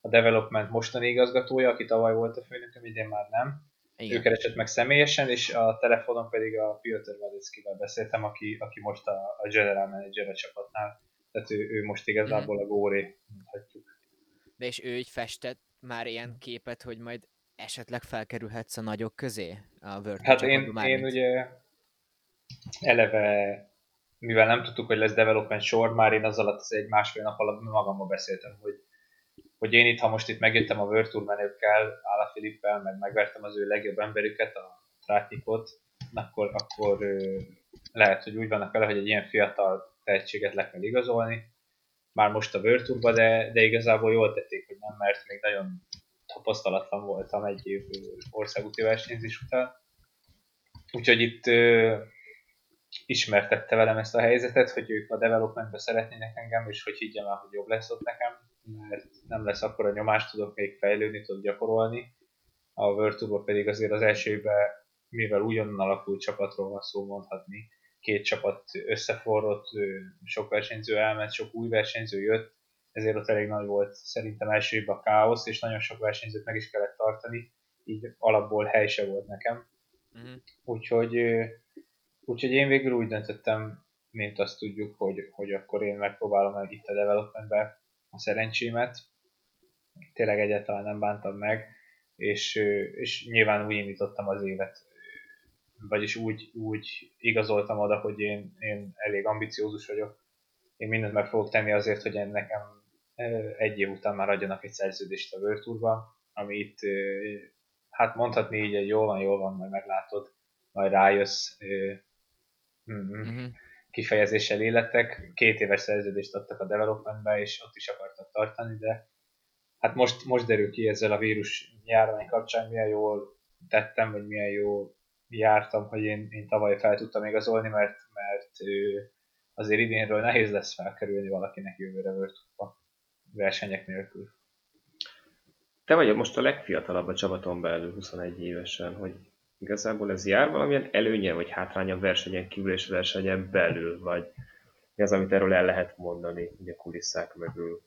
a development mostani igazgatója, aki tavaly volt a főnököm, idén már nem. Igen. Ő keresett meg személyesen, és a telefonon pedig a Piotr Velickivel beszéltem, aki, aki most a, a general manager a csapatnál. Tehát ő, ő most igazából mm. a góré, mondhatjuk. De és ő így festett már ilyen képet, hogy majd esetleg felkerülhetsz a nagyok közé? A World hát én, én ugye eleve, mivel nem tudtuk, hogy lesz development sor, már én az alatt az egy másfél nap alatt magammal beszéltem, hogy, hogy én itt, ha most itt megjöttem a World Tour menőkkel, Ála Filippel, meg megvertem az ő legjobb emberüket, a Trátnikot, akkor, akkor lehet, hogy úgy vannak vele, hogy egy ilyen fiatal tehetséget le kell igazolni, már most a World Tourba, de, de igazából jól tették, hogy nem, mert még nagyon tapasztalatlan voltam egy év országúti versenyzés után. Úgyhogy itt ö, ismertette velem ezt a helyzetet, hogy ők a developmentbe szeretnének engem, és hogy higgyem el, hogy jobb lesz ott nekem, mert nem lesz akkor a nyomást, tudok még fejlődni, tudok gyakorolni. A World Tourba pedig azért az első évben, mivel újonnan alakult csapatról van szó mondhatni, két csapat összeforrott, sok versenyző elment, sok új versenyző jött, ezért ott elég nagy volt szerintem első évben a káosz, és nagyon sok versenyzőt meg is kellett tartani, így alapból hely se volt nekem. Uh-huh. Úgyhogy, úgyhogy én végül úgy döntöttem, mint azt tudjuk, hogy, hogy akkor én megpróbálom meg itt a developmentbe a szerencsémet. Tényleg egyáltalán nem bántam meg, és, és nyilván úgy indítottam az évet, vagyis úgy, úgy igazoltam oda, hogy én, én elég ambiciózus vagyok. Én mindent meg fogok tenni azért, hogy én nekem egy év után már adjanak egy szerződést a World Tourban, ami itt, hát mondhatni így, hogy jól van, jól van, majd meglátod, majd rájössz mm-hmm. Kifejezéssel életek. Két éves szerződést adtak a developmentbe, és ott is akartak tartani, de hát most, most derül ki ezzel a vírus járvány kapcsán, milyen jól tettem, vagy milyen jól jártam, hogy én, én tavaly fel tudtam igazolni, mert, mert azért idénről nehéz lesz felkerülni valakinek jövőre World versenyek nélkül. Te vagy most a legfiatalabb a csapaton belül 21 évesen, hogy igazából ez jár valamilyen előnye vagy hátránya versenyen kívül és versenyen belül, vagy mi az, amit erről el lehet mondani ugye kulisszák mögül?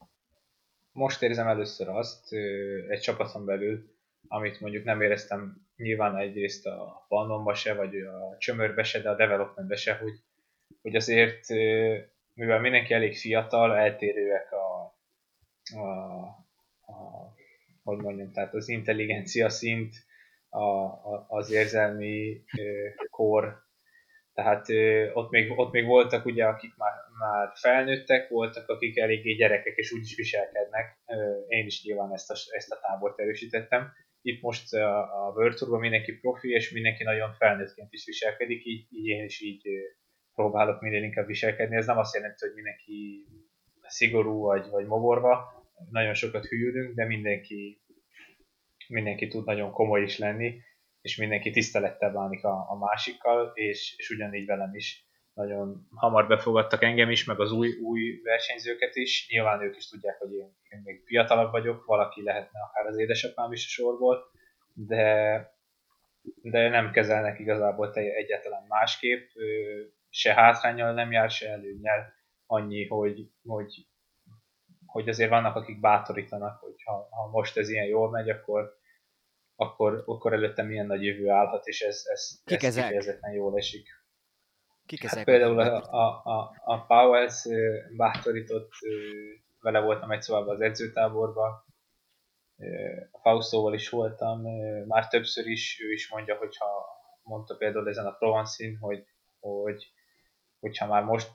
Most érzem először azt egy csapaton belül, amit mondjuk nem éreztem nyilván egyrészt a Pannonba se, vagy a Csömörbe se, de a Developmentbe se, hogy, hogy azért, mivel mindenki elég fiatal, eltérőek a, a, a hogy mondjam, tehát az intelligencia szint, a, a, az érzelmi kor, tehát ott még, ott még voltak ugye, akik már, már felnőttek, voltak, akik eléggé gyerekek és úgy is viselkednek. Én is nyilván ezt a, ezt a tábort erősítettem itt most a, a World Tourban mindenki profi, és mindenki nagyon felnőttként is viselkedik, így, így én is így próbálok minél inkább viselkedni. Ez nem azt jelenti, hogy mindenki szigorú vagy, vagy mogorva, nagyon sokat hűlünk, de mindenki, mindenki tud nagyon komoly is lenni, és mindenki tisztelettel bánik a, a másikkal, és, és ugyanígy velem is. Nagyon hamar befogadtak engem is, meg az új, új versenyzőket is. Nyilván ők is tudják, hogy én, én még fiatalabb vagyok, valaki lehetne akár az édesapám is a sorból, de, de nem kezelnek igazából te egyáltalán másképp, se hátrányal nem jár, se előnyel, annyi, hogy, hogy, hogy azért vannak, akik bátorítanak, hogy ha, ha most ez ilyen jól megy, akkor, akkor, akkor előtte milyen nagy jövő állhat, és ez, ez, ez kifejezetten jól esik. Kik hát ezek? Például a, a, a, a Powers bátorított, vele voltam egy szóval az edzőtáborban, a Faustóval is voltam, már többször is, ő is mondja, hogyha mondta például ezen a Provence-in, hogy, hogy hogyha már most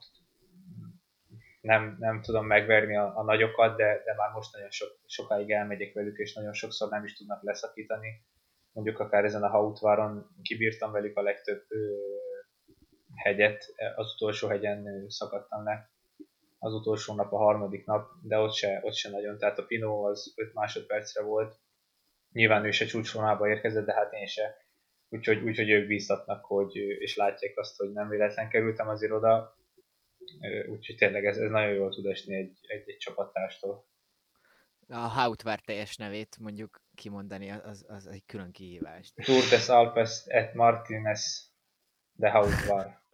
nem, nem tudom megverni a, a nagyokat, de, de már most nagyon sok, sokáig elmegyek velük, és nagyon sokszor nem is tudnak leszakítani. Mondjuk akár ezen a hautváron kibírtam velük a legtöbb ö, hegyet, az utolsó hegyen ö, szakadtam le. Az utolsó nap, a harmadik nap, de ott se, ott se nagyon, tehát a Pino az 5 másodpercre volt, nyilván ő se csúcsvonába érkezett, de hát én se, úgyhogy, úgyhogy ők bíztatnak, hogy, és látják azt, hogy nem véletlen kerültem azért oda, úgyhogy tényleg ez, ez nagyon jól tud esni egy, egy, egy csapattárstól. A Hautvár teljes nevét mondjuk kimondani, az, az egy külön kihívás. Tour des Alpes et Martinez de Hautvár.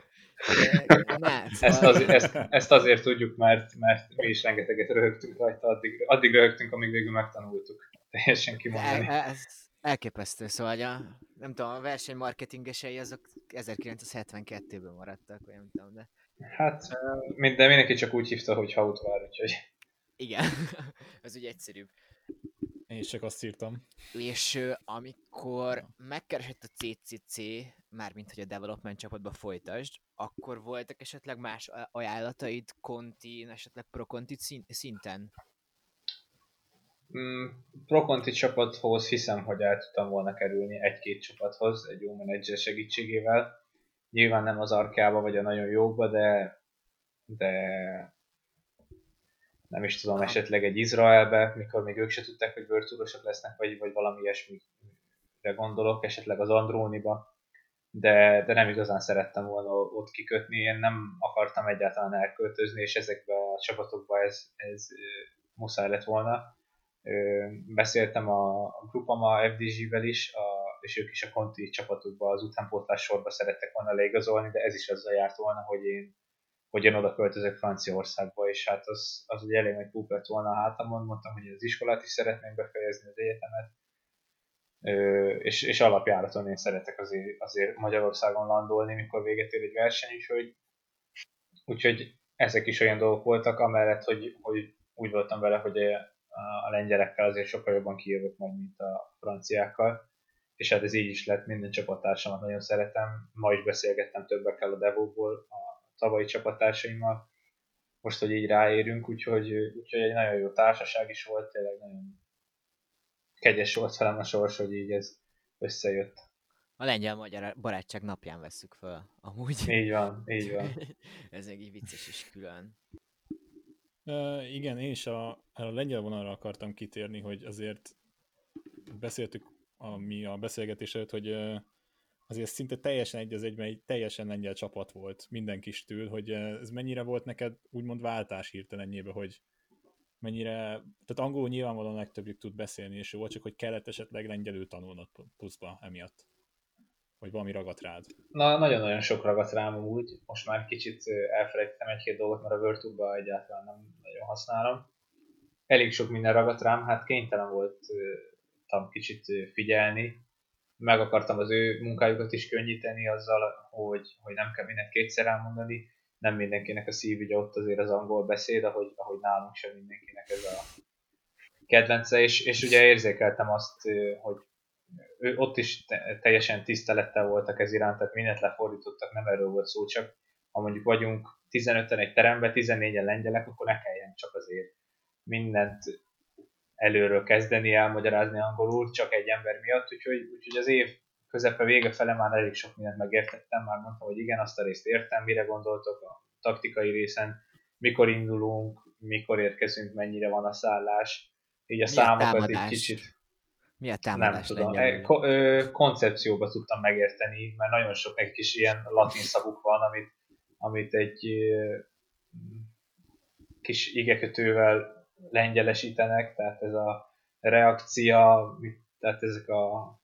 Ne, ezt, szóval- az, ezt, ezt, azért tudjuk, mert, mert mi is rengeteget röhögtünk rajta, addig, addig röhögtünk, amíg végül megtanultuk teljesen kimondani. El, ez elképesztő, szóval a, nem tudom, a versenymarketingesei azok 1972-ből maradtak, vagy nem tudom, de Hát, minden, mindenki csak úgy hívta, hogy Hautvár, úgyhogy igen, ez ugye egyszerűbb. Én is csak azt írtam. És amikor megkeresett a CCC, mármint hogy a development csapatba folytasd, akkor voltak esetleg más ajánlataid Conti, esetleg Pro Conti szín- szinten? Mm, Pro-Conti csapathoz hiszem, hogy el tudtam volna kerülni egy-két csapathoz, egy jó menedzser segítségével. Nyilván nem az arkába vagy a nagyon jókba, de, de nem is tudom, esetleg egy Izraelbe, mikor még ők se tudták, hogy bőrtúrosok lesznek, vagy, vagy valami ilyesmire gondolok, esetleg az Andróniba, de, de nem igazán szerettem volna ott kikötni, én nem akartam egyáltalán elköltözni, és ezekbe a csapatokba ez, ez muszáj lett volna. Beszéltem a, a Grupama FDG-vel is, a, és ők is a Conti csapatokba az utánpótlás sorba szerettek volna leigazolni, de ez is azzal járt volna, hogy én hogy én oda költözök Franciaországba, és hát az, az ugye elég nagy púp lett volna a hátamon, mondtam, hogy az iskolát is szeretném befejezni, az egyetemet, Ö, és, és alapjáraton én szeretek azért, azért Magyarországon landolni, mikor véget ér egy verseny, úgyhogy, úgyhogy ezek is olyan dolgok voltak, amellett, hogy, hogy úgy voltam vele, hogy a, a lengyelekkel azért sokkal jobban kijövök majd, mint a franciákkal, és hát ez így is lett, minden csapattársamat nagyon szeretem, ma is beszélgettem többekkel a Devóból, a tavalyi csapattársaimmal, most, hogy így ráérünk, úgyhogy, úgyhogy egy nagyon jó társaság is volt, tényleg nagyon kegyes volt velem a sors, hogy így ez összejött. A lengyel-magyar barátság napján vesszük föl, amúgy. Így van, így van. Ez még így vicces is külön. Uh, igen, én is a, a lengyel vonalra akartam kitérni, hogy azért beszéltük a, mi a beszélgetés előtt, hogy azért szinte teljesen egy az egyben egy teljesen lengyel csapat volt minden kis től, hogy ez mennyire volt neked úgymond váltás hirtelenjébe, hogy mennyire, tehát angolul nyilvánvalóan legtöbbjük tud beszélni, és volt, csak hogy kellett esetleg lengyelül tanulnod pluszba emiatt. Vagy valami ragadt rád. Na, nagyon-nagyon sok ragadt rám úgy. Most már kicsit elfelejtettem egy-két dolgot, mert a Virtuba egyáltalán nem nagyon használom. Elég sok minden ragadt rám, hát kénytelen voltam kicsit figyelni. Meg akartam az ő munkájukat is könnyíteni azzal, hogy, hogy nem kell mindent kétszer elmondani. Nem mindenkinek a szívügye ott azért az angol beszéd, ahogy, ahogy nálunk sem mindenkinek ez a kedvence, és, és ugye érzékeltem azt, hogy ő, ott is te, teljesen tisztelettel voltak ez iránt, tehát mindent lefordítottak, nem erről volt szó, csak ha mondjuk vagyunk 15-en egy teremben, 14-en lengyelek, akkor ne kelljen csak azért mindent előről kezdeni, elmagyarázni angolul, csak egy ember miatt, úgyhogy, úgyhogy az év közepe vége fele már elég sok mindent megértettem, már mondtam, hogy igen, azt a részt értem, mire gondoltok a taktikai részen, mikor indulunk, mikor érkezünk, mennyire van a szállás, így a Mi a számokat egy kicsit Mi a nem támadás tudom, lengyelül? e, ko- ö, koncepcióba tudtam megérteni, mert nagyon sok egy kis ilyen latin szavuk van, amit, amit egy ö, kis igekötővel lengyelesítenek, tehát ez a reakcia, tehát ezek a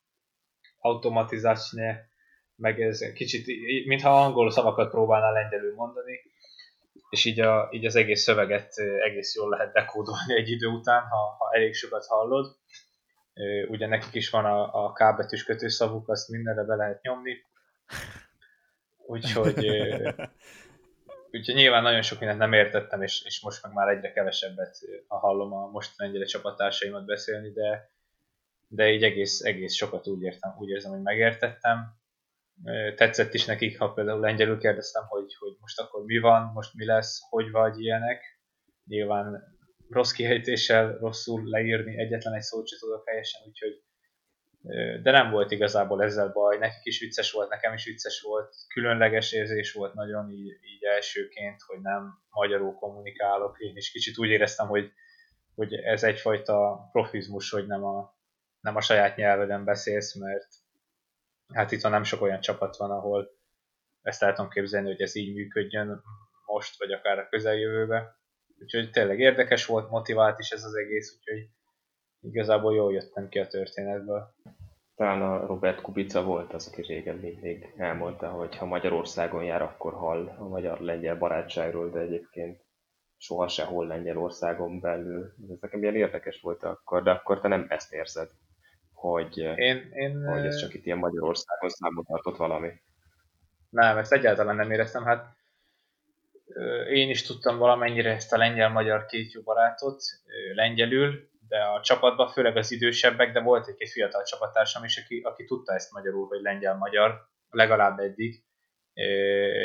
automatizáció, meg ez kicsit, mintha angol szavakat próbálnál lengyelül mondani, és így, a, így az egész szöveget egész jól lehet dekódolni egy idő után, ha, ha elég sokat hallod. Ugye nekik is van a, a K betűs kötőszavuk, azt mindenre be lehet nyomni. Úgyhogy, úgyhogy nyilván nagyon sok mindent nem értettem, és, és most meg már egyre kevesebbet, hallom a most lengyel csapattársaimat beszélni, de, de így egész, egész sokat úgy, értem, úgy érzem, hogy megértettem. Tetszett is nekik, ha például lengyelül kérdeztem, hogy, hogy most akkor mi van, most mi lesz, hogy vagy ilyenek. nyilván rossz kihelytéssel rosszul leírni, egyetlen egy szót sem tudok helyesen, úgyhogy de nem volt igazából ezzel baj, nekik is vicces volt, nekem is vicces volt, különleges érzés volt nagyon így, így elsőként, hogy nem magyarul kommunikálok, én is kicsit úgy éreztem, hogy, hogy ez egyfajta profizmus, hogy nem a, nem a saját nyelveden beszélsz, mert hát itt van nem sok olyan csapat van, ahol ezt el tudom képzelni, hogy ez így működjön most, vagy akár a közeljövőbe. Úgyhogy tényleg érdekes volt, motivált is ez az egész, úgyhogy igazából jól jöttem ki a történetből. Talán a Robert Kubica volt az, aki régen mindig elmondta, hogy ha Magyarországon jár, akkor hall a magyar-lengyel barátságról, de egyébként soha sehol Lengyelországon belül. Ez nekem ilyen érdekes volt akkor, de akkor te nem ezt érzed, hogy, én, én, hogy ez csak itt ilyen Magyarországon számot tartott valami. Nem, ezt egyáltalán nem éreztem. Hát én is tudtam valamennyire ezt a lengyel-magyar két jó barátot lengyelül, de a csapatban főleg az idősebbek, de volt egy-két fiatal csapattársam is, aki, aki tudta ezt magyarul, vagy lengyel-magyar, legalább eddig.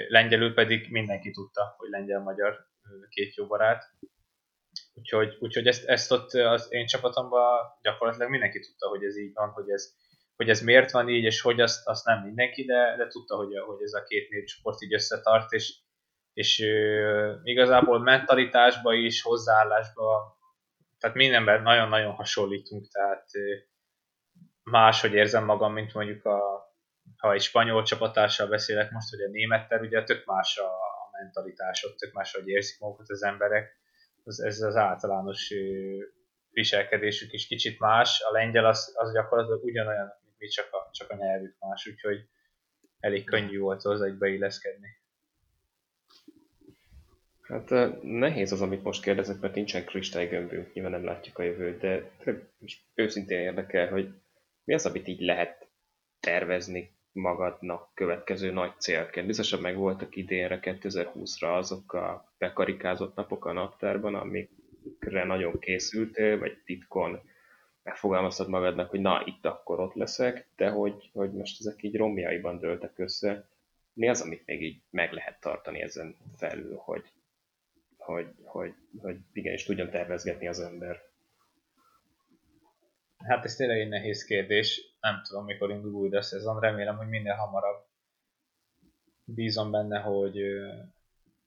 Lengyelül pedig mindenki tudta, hogy lengyel-magyar két jó barát. Úgyhogy, úgyhogy ezt, ezt ott az én csapatomban gyakorlatilag mindenki tudta, hogy ez így van, hogy ez, hogy ez miért van így, és hogy azt, azt nem mindenki, de, de tudta, hogy, hogy ez a két népcsoport így összetart, és, és uh, igazából mentalitásba is, hozzáállásba, tehát mindenben nagyon-nagyon hasonlítunk, tehát máshogy érzem magam, mint mondjuk a, ha egy spanyol csapattársal beszélek most, hogy a némettel, ugye tök más a, mentalitás, ott tök más, hogy érzik magukat az emberek, ez, ez az általános viselkedésük is kicsit más, a lengyel az, az gyakorlatilag ugyanolyan, mint mi, csak a, csak a nyelvük más, úgyhogy elég könnyű volt hozzá egy beilleszkedni. Hát nehéz az, amit most kérdezek, mert nincsen kristálygömbünk, nyilván nem látjuk a jövőt, de most őszintén érdekel, hogy mi az, amit így lehet tervezni magadnak következő nagy célként. Biztosan meg voltak idénre, 2020-ra azok a bekarikázott napok a naptárban, amikre nagyon készültél, vagy titkon megfogalmaztad magadnak, hogy na, itt akkor ott leszek, de hogy, hogy most ezek így romjaiban dőltek össze. Mi az, amit még így meg lehet tartani ezen felül, hogy hogy, hogy, hogy igenis tudjon tervezgetni az ember? Hát ez tényleg egy nehéz kérdés. Nem tudom, mikor indul újra a szezon. Remélem, hogy minél hamarabb. Bízom benne, hogy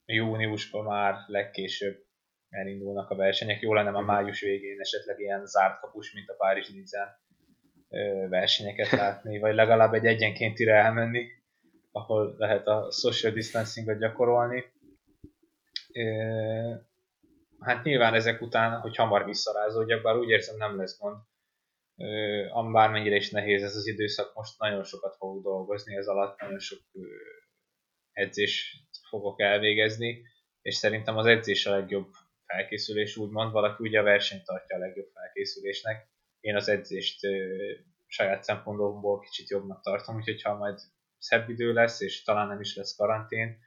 júniusban már legkésőbb elindulnak a versenyek. Jó lenne a mhm. május végén esetleg ilyen zárt kapus, mint a Párizs Nizen versenyeket látni, vagy legalább egy egyenkéntire elmenni, ahol lehet a social distancingot gyakorolni hát nyilván ezek után, hogy hamar visszarázódjak, bár úgy érzem nem lesz gond. Bármennyire is nehéz ez az időszak, most nagyon sokat fogok dolgozni ez alatt, nagyon sok edzés fogok elvégezni, és szerintem az edzés a legjobb felkészülés, úgymond valaki ugye a versenyt tartja a legjobb felkészülésnek. Én az edzést saját szempontból kicsit jobbnak tartom, úgyhogy ha majd szebb idő lesz, és talán nem is lesz karantén,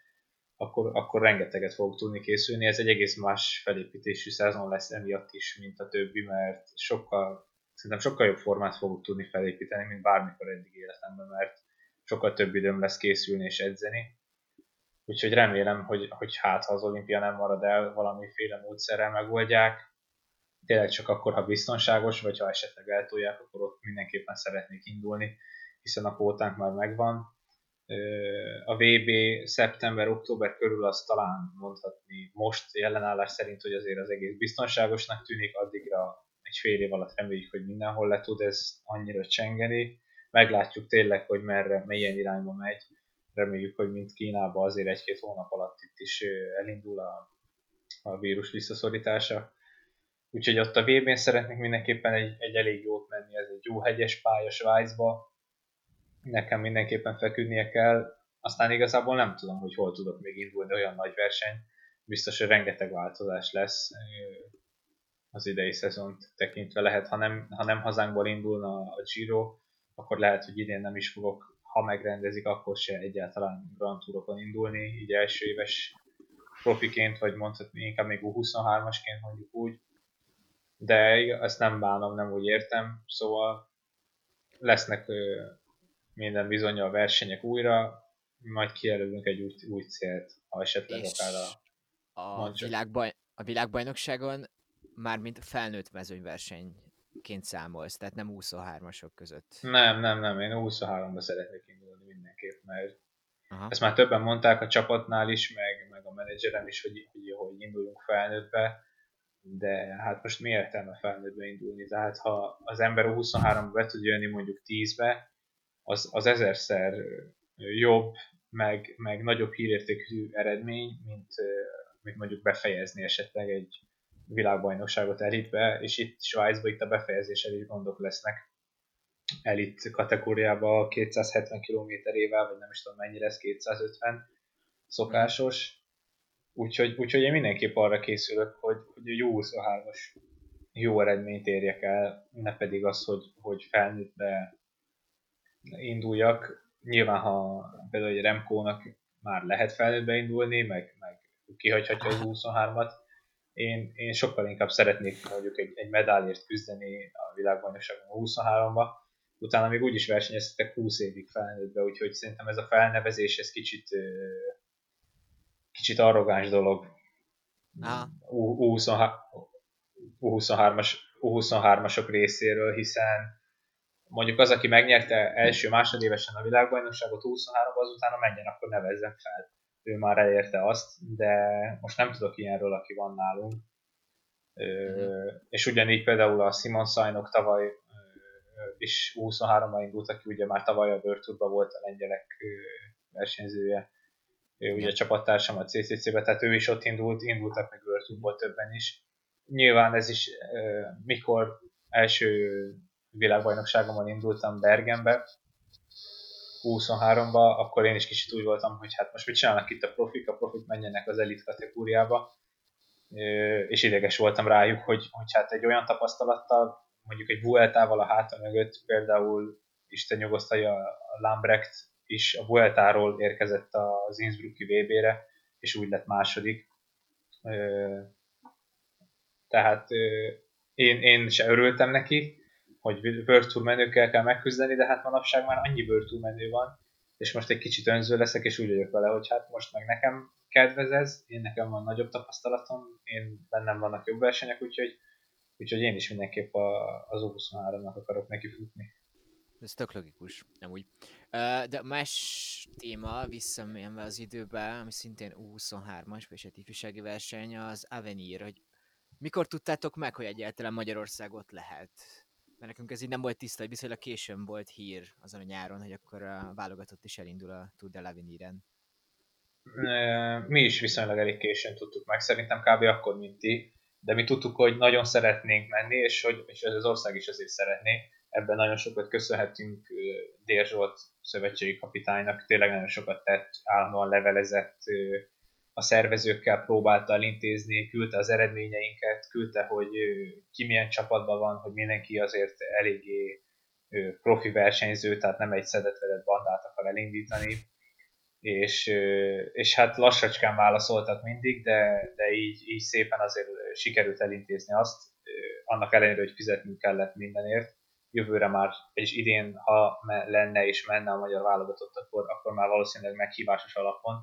akkor, akkor rengeteget fogok tudni készülni. Ez egy egész más felépítésű szezon lesz emiatt is, mint a többi, mert sokkal, szerintem sokkal jobb formát fogok tudni felépíteni, mint bármikor eddig életemben, mert sokkal több időm lesz készülni és edzeni. Úgyhogy remélem, hogy, hogy hát ha az olimpia nem marad el, valamiféle módszerrel megoldják. Tényleg csak akkor, ha biztonságos, vagy ha esetleg eltolják, akkor ott mindenképpen szeretnék indulni, hiszen a kvótánk már megvan, a VB szeptember-október körül azt talán mondhatni most jelenállás szerint, hogy azért az egész biztonságosnak tűnik, addigra egy fél év alatt reméljük, hogy mindenhol le tud ez annyira csengeni. Meglátjuk tényleg, hogy merre, milyen irányba megy. Reméljük, hogy mint Kínában azért egy-két hónap alatt itt is elindul a, a vírus visszaszorítása. Úgyhogy ott a VB-n szeretnék mindenképpen egy, egy elég jót menni, ez egy jó hegyes pálya Svájcba, nekem mindenképpen feküdnie kell, aztán igazából nem tudom, hogy hol tudok még indulni olyan nagy verseny, biztos, hogy rengeteg változás lesz az idei szezont tekintve. Lehet, ha nem, ha nem hazánkból indulna a Giro, akkor lehet, hogy idén nem is fogok, ha megrendezik, akkor se egyáltalán Grand Tourokon indulni, így első éves profiként, vagy mondhatni inkább még U23-asként mondjuk úgy, de ezt nem bánom, nem úgy értem, szóval lesznek minden bizony a versenyek újra, majd kijelölünk egy új, új célt, ha esetleg és akár a, a világbaj, a világbajnokságon mármint felnőtt mezőnyversenyként számolsz, tehát nem 23-asok között. Nem, nem, nem, én 23-ba szeretnék indulni mindenképp, mert Aha. ezt már többen mondták a csapatnál is, meg, meg a menedzserem is, hogy, hogy, hogy induljunk felnőttbe, de hát most mi értelme felnőttbe indulni? Tehát ha az ember 23-ba be tud jönni mondjuk 10-be, az, az ezerszer jobb, meg, meg nagyobb hírértékű eredmény, mint, mint mondjuk befejezni esetleg egy világbajnokságot elitbe, és itt Svájcban itt a befejezéssel is gondok lesznek elit kategóriába 270 km-ével, vagy nem is tudom mennyire ez, 250 szokásos. Úgyhogy, úgyhogy én mindenképp arra készülök, hogy, hogy a jó 23-as jó eredményt érjek el, ne pedig az, hogy, hogy felnőttbe induljak. Nyilván, ha például egy Remkónak már lehet felnőttbe indulni, meg, meg kihagyhatja az 23-at, én, én sokkal inkább szeretnék mondjuk egy, egy medálért küzdeni a világbajnokságon 23-ba, utána még úgyis versenyeztetek 20 évig felnőttbe, úgyhogy szerintem ez a felnevezés, ez kicsit kicsit arrogáns dolog. U23-as, U23-asok részéről, hiszen mondjuk az, aki megnyerte első másodévesen a világbajnokságot 23-ban, azután menjen, akkor nevezzen fel. Ő már elérte azt, de most nem tudok ilyenről, aki van nálunk. Mm. És ugyanígy például a Simon Sajnok tavaly is 23-ban indult, aki ugye már tavaly a World volt a lengyelek versenyzője. Ő ugye a csapattársam a CCC-be, tehát ő is ott indult, indultak meg World többen is. Nyilván ez is, mikor első világbajnokságomon indultam Bergenbe, 23-ba, akkor én is kicsit úgy voltam, hogy hát most mit csinálnak itt a profik, a profik menjenek az elit kategóriába, és ideges voltam rájuk, hogy, hogy hát egy olyan tapasztalattal, mondjuk egy Vueltával a háta mögött, például Isten nyugosztalja a Lambrecht is a Vueltáról érkezett az Innsbrucki VB-re, és úgy lett második. Tehát én, én se örültem neki, hogy Tour menőkkel kell megküzdeni, de hát manapság már annyi Tour menő van, és most egy kicsit önző leszek, és úgy vagyok vele, hogy hát most meg nekem kedvez ez, én nekem van nagyobb tapasztalatom, én bennem vannak jobb versenyek, úgyhogy, úgyhogy én is mindenképp a, az 23 nak akarok neki futni. Ez tök logikus, nem úgy. De más téma, visszamenve az időbe, ami szintén U23-as, vagy egy ifjúsági verseny, az Avenir, hogy mikor tudtátok meg, hogy egyáltalán Magyarországot lehet? Mert nekünk ez így nem volt tiszta, hogy viszonylag későn volt hír azon a nyáron, hogy akkor a válogatott is elindul a Tour de l'Aveniren. Mi is viszonylag elég későn tudtuk meg, szerintem kb. akkor, mint ti, de mi tudtuk, hogy nagyon szeretnénk menni, és hogy és ez az ország is azért szeretné. Ebben nagyon sokat köszönhetünk Dér Zsolt szövetségi kapitánynak, tényleg nagyon sokat tett, állandóan levelezett, a szervezőkkel próbálta elintézni, küldte az eredményeinket, küldte, hogy ki milyen csapatban van, hogy mindenki azért eléggé profi versenyző, tehát nem egy szedetvedett bandát akar elindítani, és, és hát lassacskán válaszoltak mindig, de, de így, így szépen azért sikerült elintézni azt, annak ellenére, hogy fizetnünk kellett mindenért. Jövőre már, és idén, ha lenne és menne a magyar válogatott, akkor, akkor már valószínűleg meghívásos alapon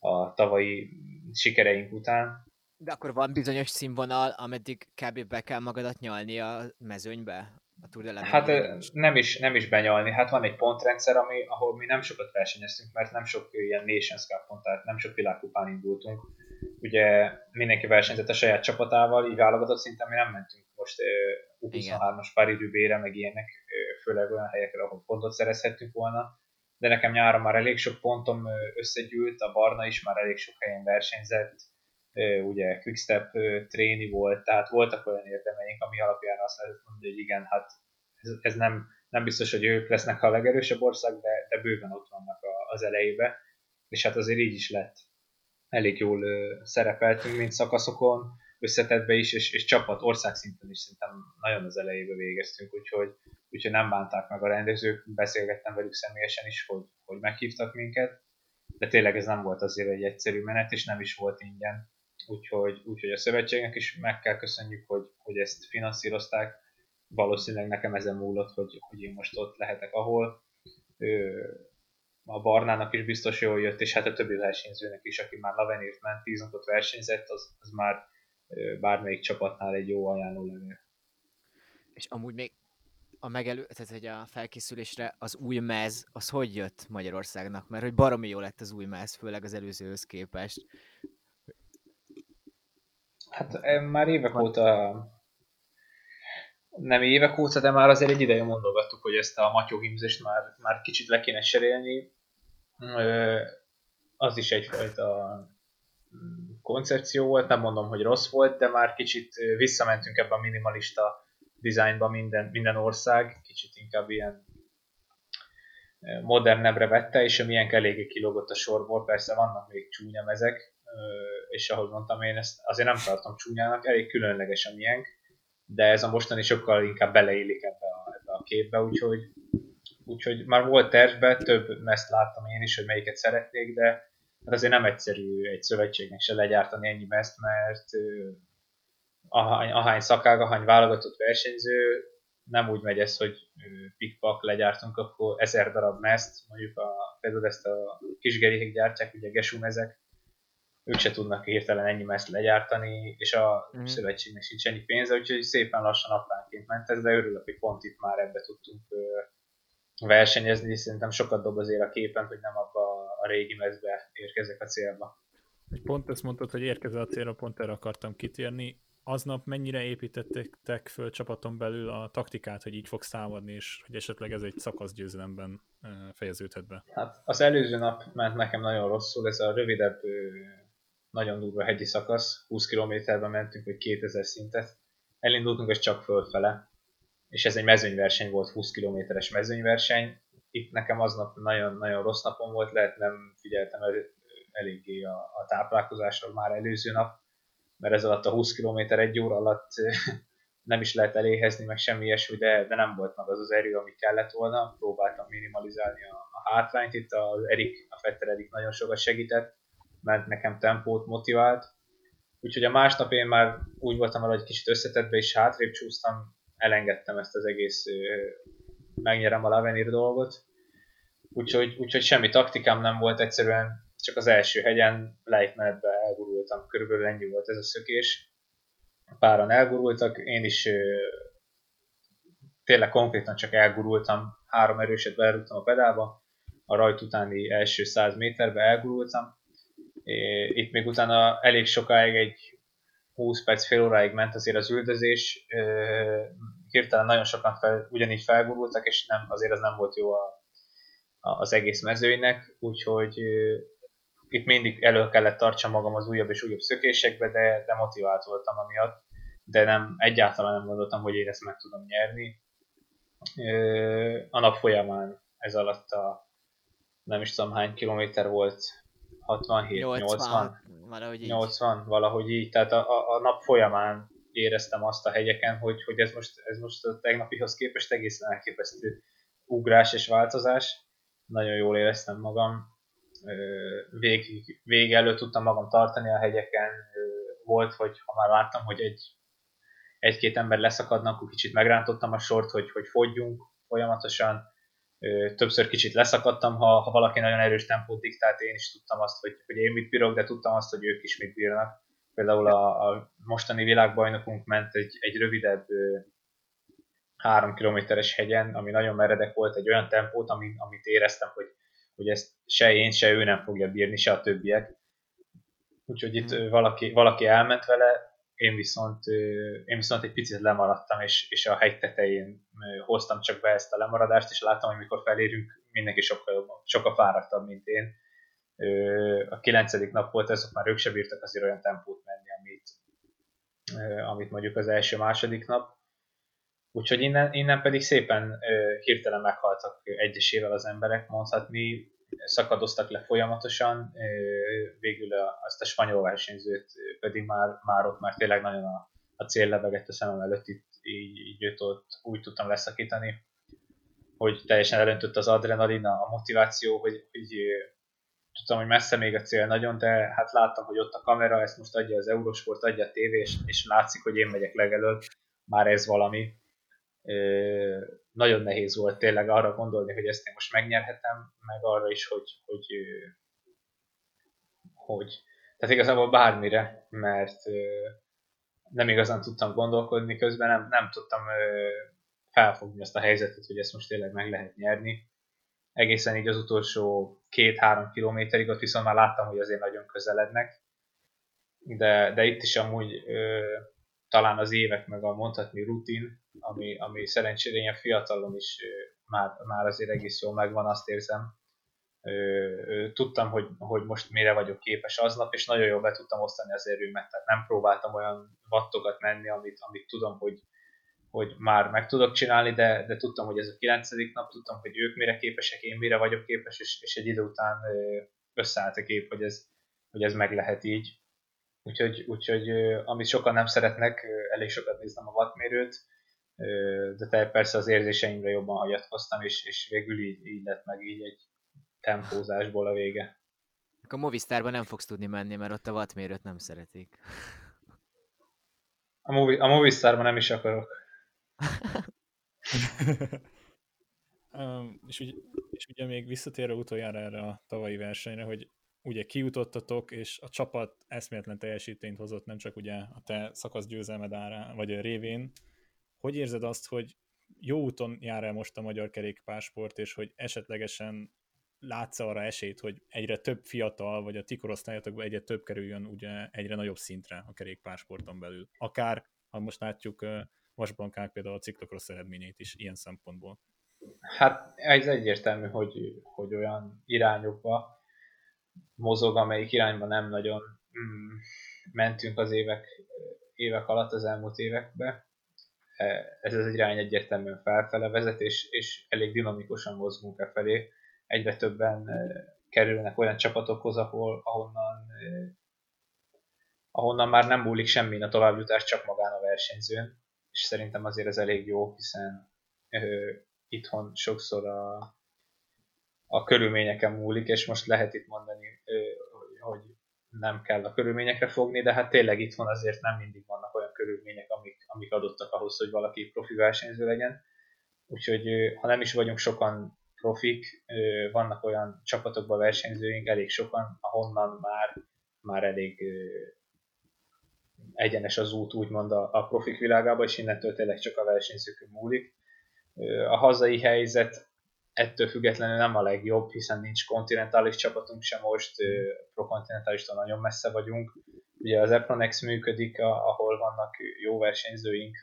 a tavalyi sikereink után. De akkor van bizonyos színvonal, ameddig kb. be kell magadat nyalni a mezőnybe? A Tour de hát nem is, nem is benyalni, hát van egy pontrendszer, ami, ahol mi nem sokat versenyeztünk, mert nem sok ilyen Nations Cup pont, tehát nem sok világkupán indultunk. Ugye mindenki versenyzett a saját csapatával, így válogatott szinten mi nem mentünk most uh, U23-as Paris-Roubaix-re, meg ilyenek, főleg olyan helyekre, ahol pontot szerezhettünk volna de nekem nyáron már elég sok pontom összegyűlt, a Barna is már elég sok helyen versenyzett, ugye Quickstep tréni volt, tehát voltak olyan érdemeink, ami alapján azt lehet mondani, hogy igen, hát ez, ez nem, nem biztos, hogy ők lesznek a legerősebb ország, de, de bőven ott vannak az elejébe, és hát azért így is lett. Elég jól szerepeltünk, mint szakaszokon, összetettbe is, és, és csapat országszinten is szerintem nagyon az elejébe végeztünk, úgyhogy, úgyhogy nem bánták meg a rendezők, beszélgettem velük személyesen is, hogy, hogy meghívtak minket, de tényleg ez nem volt azért egy egyszerű menet, és nem is volt ingyen, úgyhogy, úgyhogy a szövetségnek is meg kell köszönjük, hogy, hogy ezt finanszírozták, valószínűleg nekem ezen múlott, hogy, hogy én most ott lehetek, ahol a Barnának is biztos jól jött, és hát a többi versenyzőnek is, aki már Lavenirt ment, tíz napot versenyzett, az, az már bármelyik csapatnál egy jó ajánló levél. És amúgy még a megelő, tehát hogy a felkészülésre az új mez, az hogy jött Magyarországnak? Mert hogy baromi jó lett az új mez, főleg az előzőhöz képest. Hát már évek óta nem évek óta, de már azért egy ideje mondogattuk, hogy ezt a matyóhimzést már, már kicsit le kéne serélni. Az is egyfajta mm, koncepció volt, nem mondom, hogy rossz volt, de már kicsit visszamentünk ebbe a minimalista dizájnba minden, minden ország, kicsit inkább ilyen modernebbre vette, és amilyen eléggé kilógott a sorból, persze vannak még csúnya mezek, és ahogy mondtam, én ezt azért nem tartom csúnyának, elég különleges a miénk, de ez a mostani sokkal inkább beleillik ebbe a, ebbe a képbe, úgyhogy, úgyhogy már volt tervbe, több meszt láttam én is, hogy melyiket szeretnék, de hát azért nem egyszerű egy szövetségnek se legyártani ennyi meszt, mert ahány, ahány szakág, ahány válogatott versenyző, nem úgy megy ez, hogy pikpak legyártunk, akkor ezer darab meszt, mondjuk a, például ezt a kisgerék gyártják, ugye gesú mezek, ők se tudnak hirtelen ennyi meszt legyártani, és a mm. szövetségnek sincs ennyi pénze, úgyhogy szépen lassan apránként ment ez, de örülök, hogy pont itt már ebbe tudtunk versenyezni, és szerintem sokat dob azért a képen, hogy nem abba a régi mezbe érkezek a célba. Pont ezt mondtad, hogy érkezel a célra, pont erre akartam kitérni. Aznap mennyire építettek föl csapaton belül a taktikát, hogy így fogsz támadni, és hogy esetleg ez egy szakaszgyőzelemben fejeződhet be? Hát az előző nap ment nekem nagyon rosszul, ez a rövidebb nagyon durva hegyi szakasz, 20 km-ben mentünk, hogy 2000 szintet. Elindultunk, és csak fölfele. És ez egy mezőnyverseny volt, 20 kilométeres mezőnyverseny. Itt nekem aznap nagyon-nagyon rossz napom volt, lehet nem figyeltem el, eléggé a, a táplálkozásra már előző nap, mert ez alatt a 20 km egy óra alatt nem is lehet eléhezni, meg semmi ilyesmi, de, de nem volt meg az az erő, ami kellett volna. Próbáltam minimalizálni a, a hátrányt, itt az Erik, a Fetter Erik nagyon sokat segített, mert nekem tempót motivált. Úgyhogy a másnap én már úgy voltam vele, hogy kicsit összetettbe és hátrébb csúsztam, elengedtem ezt az egész megnyerem a Lavenir dolgot. Úgyhogy, úgyhogy semmi taktikám nem volt, egyszerűen csak az első hegyen lejtmenetbe elgurultam. Körülbelül ennyi volt ez a szökés. Páran elgurultak, én is tényleg konkrétan csak elgurultam, három erőset belerúgtam a pedálba, a rajt utáni első száz méterbe elgurultam, itt még utána elég sokáig, egy 20 perc, fél óráig ment azért az üldözés, hirtelen nagyon sokan fel, ugyanígy felgurultak, és nem, azért az nem volt jó a, a, az egész mezőinek, úgyhogy itt mindig elő kellett tartsam magam az újabb és újabb szökésekbe, de, de motivált voltam amiatt, de nem, egyáltalán nem gondoltam, hogy én ezt meg tudom nyerni. A nap folyamán ez alatt a nem is tudom hány kilométer volt 67, 80, 80 valahogy így. 80, valahogy így. Tehát a, a, a nap folyamán éreztem azt a hegyeken, hogy, hogy ez, most, ez most a tegnapihoz képest egészen elképesztő ugrás és változás. Nagyon jól éreztem magam. Vég, vég előtt tudtam magam tartani a hegyeken. Volt, hogy ha már láttam, hogy egy, egy-két ember leszakadnak, akkor kicsit megrántottam a sort, hogy, hogy fogyjunk folyamatosan többször kicsit leszakadtam, ha, ha valaki nagyon erős tempót diktált, én is tudtam azt, hogy, hogy én mit bírok, de tudtam azt, hogy ők is mit bírnak. Például a, a mostani világbajnokunk ment egy, egy rövidebb három kilométeres hegyen, ami nagyon meredek volt, egy olyan tempót, amit, amit éreztem, hogy, hogy ezt se én, se ő nem fogja bírni, se a többiek. Úgyhogy itt mm. valaki, valaki elment vele, én viszont, én viszont egy picit lemaradtam, és, és a hegy tetején hoztam csak be ezt a lemaradást, és láttam, hogy mikor felérünk, mindenki sokkal, jobban, sokkal fáradtabb, mint én. A kilencedik nap volt, azok már ők se bírtak azért olyan tempót menni, amit, amit mondjuk az első-második nap. Úgyhogy innen, innen pedig szépen hirtelen meghaltak egyesével az emberek, mondhatni, szakadoztak le folyamatosan, végül azt a spanyol versenyzőt pedig már, már ott már tényleg nagyon a, a cél lebegett a szemem előtt, itt így, így őt ott úgy tudtam leszakítani, hogy teljesen elöntött az adrenalin, a motiváció, hogy, hogy tudtam, hogy messze még a cél nagyon, de hát láttam, hogy ott a kamera, ezt most adja az Eurosport, adja a tévé, és, látszik, hogy én megyek legelőtt, már ez valami. Nagyon nehéz volt tényleg arra gondolni, hogy ezt én most megnyerhetem, meg arra is, hogy, hogy, hogy. Tehát igazából bármire, mert nem igazán tudtam gondolkodni közben, nem, nem tudtam felfogni azt a helyzetet, hogy ezt most tényleg meg lehet nyerni. Egészen így az utolsó két-három kilométerig, ott viszont már láttam, hogy azért nagyon közelednek, de, de itt is amúgy ö, talán az évek, meg a mondhatni rutin, ami, ami szerencsére ilyen fiatalon is ö, már, már azért egész jól megvan, azt érzem. Ö, ö, tudtam, hogy, hogy most mire vagyok képes aznap, és nagyon jól be tudtam osztani az erőmet, tehát nem próbáltam olyan vattokat menni, amit, amit tudom, hogy, hogy már meg tudok csinálni, de, de tudtam, hogy ez a kilencedik nap, tudtam, hogy ők mire képesek, én mire vagyok képes, és, és egy idő után összeállt a kép, hogy ez, hogy ez meg lehet így. Úgyhogy, úgyhogy amit sokan nem szeretnek, elég sokat néztem a wattmérőt, de te persze az érzéseimre jobban hagyatkoztam, és, és végül így, így lett meg így egy tempózásból a vége. A Movistarban nem fogsz tudni menni, mert ott a wattmérőt nem szeretik. A, Movi, a Movistarban nem is akarok. um, és, ugye, és ugye még visszatérve utoljára erre a tavalyi versenyre, hogy ugye kiutottatok, és a csapat eszméletlen teljesítményt hozott, nem csak ugye a te szakasz győzelmed ára, vagy a révén. Hogy érzed azt, hogy jó úton jár el most a magyar kerékpásport, és hogy esetlegesen látsz arra esélyt, hogy egyre több fiatal, vagy a ti korosztályatokban egyre több kerüljön ugye egyre nagyobb szintre a kerékpársporton belül. Akár, ha most látjuk Vasbankák például a ciklokrosz eredményeit is ilyen szempontból. Hát ez egyértelmű, hogy, hogy olyan irányokba mozog, amelyik irányba nem nagyon mm, mentünk az évek, évek alatt, az elmúlt években. E, ez az irány egyértelműen felfele vezet, és, és elég dinamikusan mozgunk e felé. Egyre többen e, kerülnek olyan csapatokhoz, ahol, ahonnan, e, ahonnan már nem múlik semmi a továbbjutás, csak magán a versenyzőn. És szerintem azért ez elég jó, hiszen ö, itthon sokszor a, a körülményeken múlik, és most lehet itt mondani, hogy nem kell a körülményekre fogni, de hát tényleg itthon azért nem mindig vannak olyan körülmények, amik, amik adottak ahhoz, hogy valaki profi versenyző legyen. Úgyhogy ha nem is vagyunk sokan profik, vannak olyan csapatokban versenyzőink, elég sokan, ahonnan már, már elég egyenes az út úgymond a, a profik világában, és innentől tényleg csak a versenyzőkön múlik. A hazai helyzet ettől függetlenül nem a legjobb, hiszen nincs kontinentális csapatunk sem most, prokontinentálistól nagyon messze vagyunk. Ugye az Epronex működik, ahol vannak jó versenyzőink,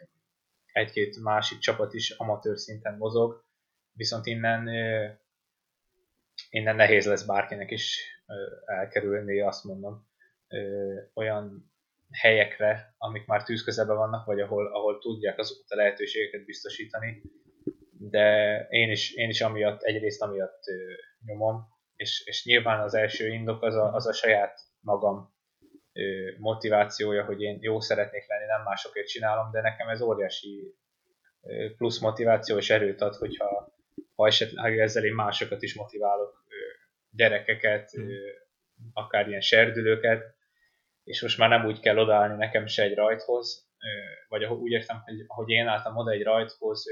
egy-két másik csapat is amatőr szinten mozog, viszont innen, innen nehéz lesz bárkinek is elkerülni, azt mondom, olyan helyekre, amik már tűzközelben vannak, vagy ahol, ahol tudják azokat a lehetőségeket biztosítani, de én is, én is amiatt, egyrészt amiatt nyomom, és, és nyilván az első indok az a, az a saját magam motivációja, hogy én jó szeretnék lenni, nem másokért csinálom, de nekem ez óriási plusz motiváció és erőt ad, hogyha ha esetleg ezzel én másokat is motiválok, gyerekeket, ö, akár ilyen serdülőket, és most már nem úgy kell odaállni nekem se egy rajthoz, vagy úgy értem, hogy ahogy én álltam oda egy rajthoz,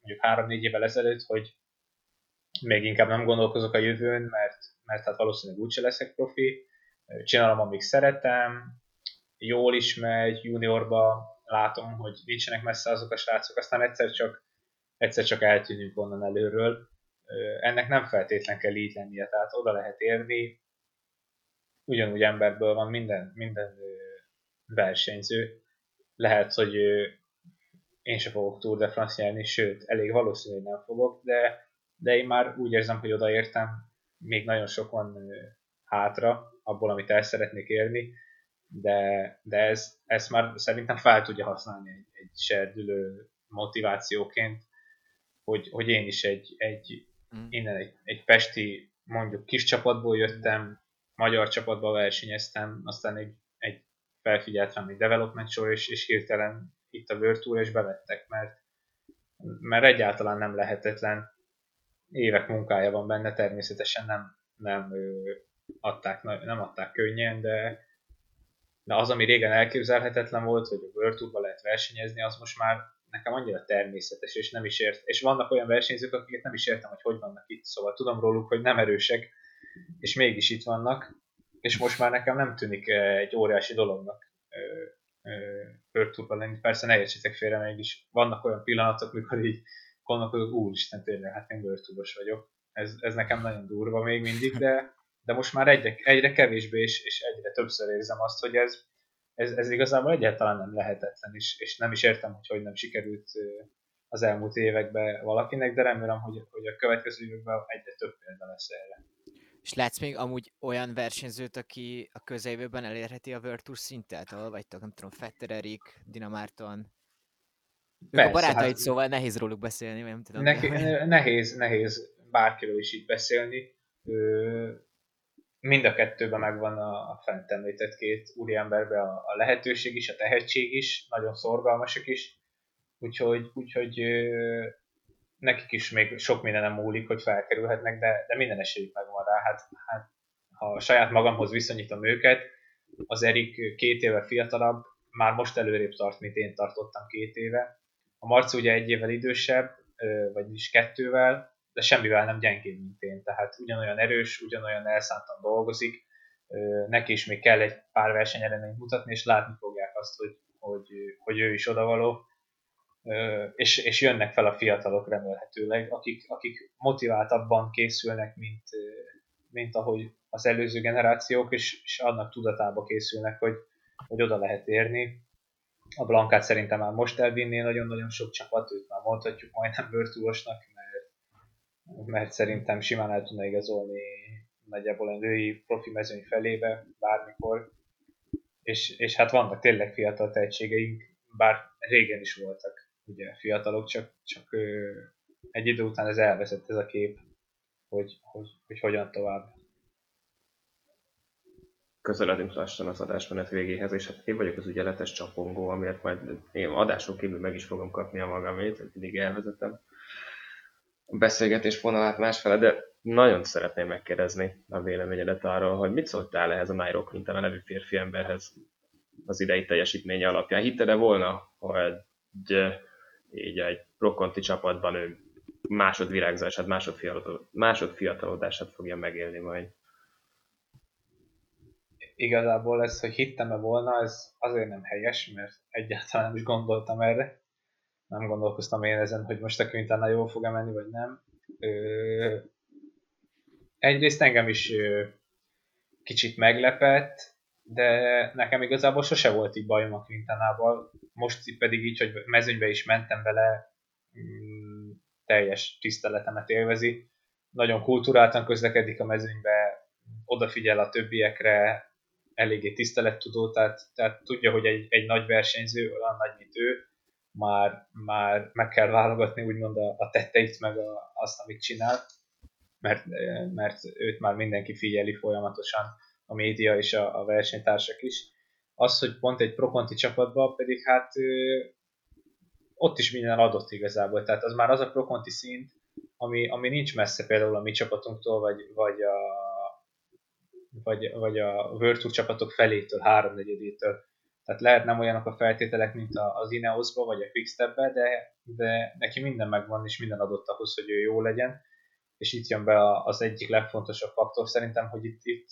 mondjuk három-négy évvel ezelőtt, hogy még inkább nem gondolkozok a jövőn, mert, mert hát valószínűleg úgyse leszek profi, csinálom, amíg szeretem, jól is megy, juniorba látom, hogy nincsenek messze azok a srácok, aztán egyszer csak, egyszer csak eltűnünk onnan előről. Ennek nem feltétlen kell így lennie, tehát oda lehet érni, ugyanúgy emberből van minden, minden versenyző. Lehet, hogy én sem fogok Tour de France nyerni, sőt, elég valószínű, hogy nem fogok, de, de én már úgy érzem, hogy odaértem, még nagyon sok van hátra abból, amit el szeretnék érni, de, de ez, ez már szerintem fel tudja használni egy, egy serdülő motivációként, hogy, hogy én is egy, egy mm. innen egy, egy pesti, mondjuk kis csapatból jöttem, magyar csapatban versenyeztem, aztán egy, egy felfigyelt rám egy development show, és, és hirtelen itt a World és bevettek, mert, mert egyáltalán nem lehetetlen. Évek munkája van benne, természetesen nem, nem adták, nem adták könnyen, de, de az, ami régen elképzelhetetlen volt, hogy a World Tourban lehet versenyezni, az most már nekem annyira természetes, és nem is ért. És vannak olyan versenyzők, akiket nem is értem, hogy hogy vannak itt, szóval tudom róluk, hogy nem erősek, és mégis itt vannak, és most már nekem nem tűnik egy óriási dolognak World lenni. Persze ne értsétek félre, mégis vannak olyan pillanatok, mikor így gondolkodok, úristen, tényleg, hát én World vagyok. Ez, ez nekem nagyon durva még mindig, de, de most már egyre, egyre kevésbé és, és egyre többször érzem azt, hogy ez, ez, ez igazából egyáltalán nem lehetetlen, és, és nem is értem, hogy hogy nem sikerült az elmúlt években valakinek, de remélem, hogy, hogy a következő években egyre több példa lesz erre. És látsz még amúgy olyan versenyzőt, aki a közeljövőben elérheti a World Tour szintet, ahol vagytok, nem tudom, Fetter Erik, Dina Márton. Persze, a barátaid, hát, szóval nehéz róluk beszélni, nem tudom. Neki, nehéz, nehéz bárkiről is így beszélni. Ö, mind a kettőben megvan a, a fent említett két úriemberben a, a lehetőség is, a tehetség is, nagyon szorgalmasak is, úgyhogy, úgyhogy ö, nekik is még sok minden nem múlik, hogy felkerülhetnek, de, de minden esélyük megvan. Hát, hát, ha saját magamhoz viszonyítom őket, az Erik két éve fiatalabb, már most előrébb tart, mint én tartottam két éve. A Marci ugye egy évvel idősebb, vagyis kettővel, de semmivel nem gyengébb, mint én. Tehát ugyanolyan erős, ugyanolyan elszántan dolgozik, neki is még kell egy pár versenyeredményt mutatni, és látni fogják azt, hogy, hogy, hogy ő is odavaló, és, és jönnek fel a fiatalok remélhetőleg, akik, akik motiváltabban készülnek, mint, mint ahogy az előző generációk, és, és annak tudatába készülnek, hogy, hogy oda lehet érni. A Blankát szerintem már most elvinné nagyon-nagyon sok csapat, őt már mondhatjuk majdnem bőrtúlosnak, mert, mert szerintem simán el tudna igazolni nagyjából a női profi mezőny felébe bármikor. És, és hát vannak tényleg fiatal tehetségeink, bár régen is voltak ugye fiatalok, csak, csak egy idő után ez elveszett ez a kép, hogy, hogy, hogy hogyan tovább. Közeledünk lassan az adásmenet végéhez, és hát én vagyok az ügyeletes csapongó, amiért majd én adások kívül meg is fogom kapni a magamét, hogy mindig elvezetem a beszélgetés vonalát másfele, de nagyon szeretném megkérdezni a véleményedet arról, hogy mit szóltál ehhez a Nairo Quintana nevű férfi emberhez az idei teljesítménye alapján. Hitted-e volna, hogy így egy prokonti csapatban ő másodvirágzását, másodfiatalodását fogja megélni majd. Igazából ez, hogy hittem-e volna, ez azért nem helyes, mert egyáltalán nem is gondoltam erre. Nem gondolkoztam én ezen, hogy most a Quintana jól fog-e menni, vagy nem. Ö, egyrészt engem is ö, kicsit meglepett, de nekem igazából sose volt így bajom a Quintanával, most pedig így, hogy mezőnybe is mentem vele, mm, teljes tiszteletemet élvezi. Nagyon kulturáltan közlekedik a mezőnybe, odafigyel a többiekre, eléggé tisztelettudó, tehát, tehát tudja, hogy egy, egy nagy versenyző, olyan nagy, mint ő, már, már meg kell válogatni úgymond a, a tetteit, meg a, azt, amit csinál, mert, mert őt már mindenki figyeli folyamatosan a média és a, a versenytársak is. Az, hogy pont egy prokonti csapatban pedig hát ott is minden adott igazából, tehát az már az a prokonti szint, ami, ami nincs messze például a mi csapatunktól, vagy, vagy a vagy, vagy a World csapatok felétől, háromnegyedétől. Tehát lehet nem olyanok a feltételek, mint az Ineosba vagy a Quickstepbe, de, de neki minden megvan, és minden adott ahhoz, hogy ő jó legyen. És itt jön be az egyik legfontosabb faktor szerintem, hogy itt, itt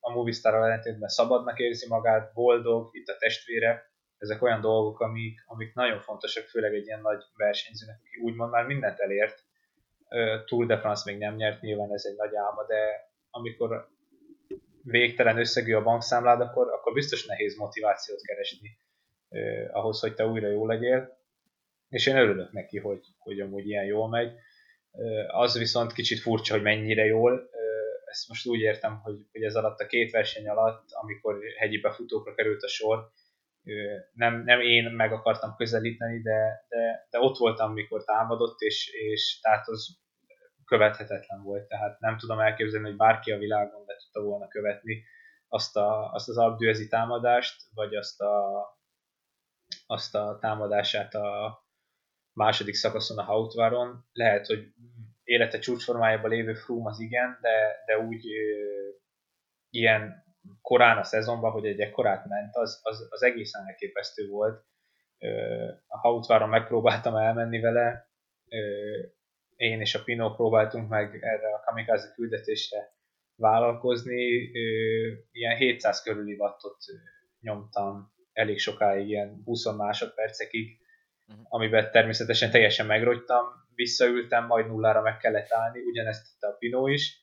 a movistar ellentétben szabadnak érzi magát, boldog, itt a testvére, ezek olyan dolgok, amik, amik nagyon fontosak, főleg egy ilyen nagy versenyzőnek, aki úgymond már mindent elért. Tour de France még nem nyert, nyilván ez egy nagy álma, de amikor végtelen összegű a bankszámlád, akkor, akkor biztos nehéz motivációt keresni ahhoz, hogy te újra jó legyél. És én örülök neki, hogy, hogy amúgy ilyen jól megy. Az viszont kicsit furcsa, hogy mennyire jól ezt most úgy értem, hogy, hogy ez alatt a két verseny alatt, amikor hegyi befutókra került a sor, nem, nem én meg akartam közelíteni, de, de, de ott voltam, mikor támadott, és, és tehát az követhetetlen volt. Tehát nem tudom elképzelni, hogy bárki a világon le tudta volna követni azt, a, azt az abdűezi támadást, vagy azt a, azt a támadását a második szakaszon a Hautváron. Lehet, hogy élete csúcsformájában lévő Froome az igen, de, de úgy ilyen korán a szezonban, hogy egy ekkorát ment, az, az, az egészen elképesztő volt. A Hautváron megpróbáltam elmenni vele, én és a Pino próbáltunk meg erre a kamikaze küldetésre vállalkozni, ilyen 700 körüli wattot nyomtam elég sokáig, ilyen 20 másodpercekig, uh-huh. amiben természetesen teljesen megrogytam, visszaültem, majd nullára meg kellett állni, ugyanezt tette a Pinó is,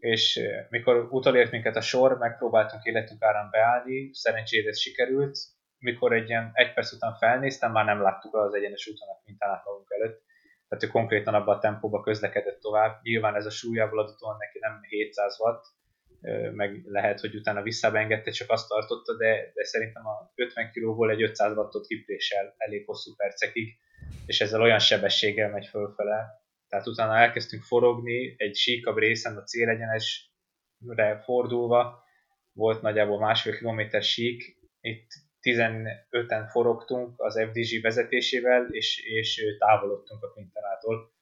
és mikor utolért minket a sor, megpróbáltunk életünk árán beállni, szerencsére ez sikerült, mikor egy ilyen egy perc után felnéztem, már nem láttuk az egyenes úton a mintánát magunk előtt, tehát ő konkrétan abban a tempóban közlekedett tovább. Nyilván ez a súlyából adottan neki nem 700 watt, meg lehet, hogy utána visszabeengedte, csak azt tartotta, de, de szerintem a 50 kilóból egy 500 wattot kiprésel elég hosszú percekig, és ezzel olyan sebességgel megy fölfele. Tehát utána elkezdtünk forogni, egy síkabb részen a célegyenesre fordulva, volt nagyjából másfél kilométer sík, itt 15-en forogtunk az FDG vezetésével, és, és távolodtunk a Quintanától,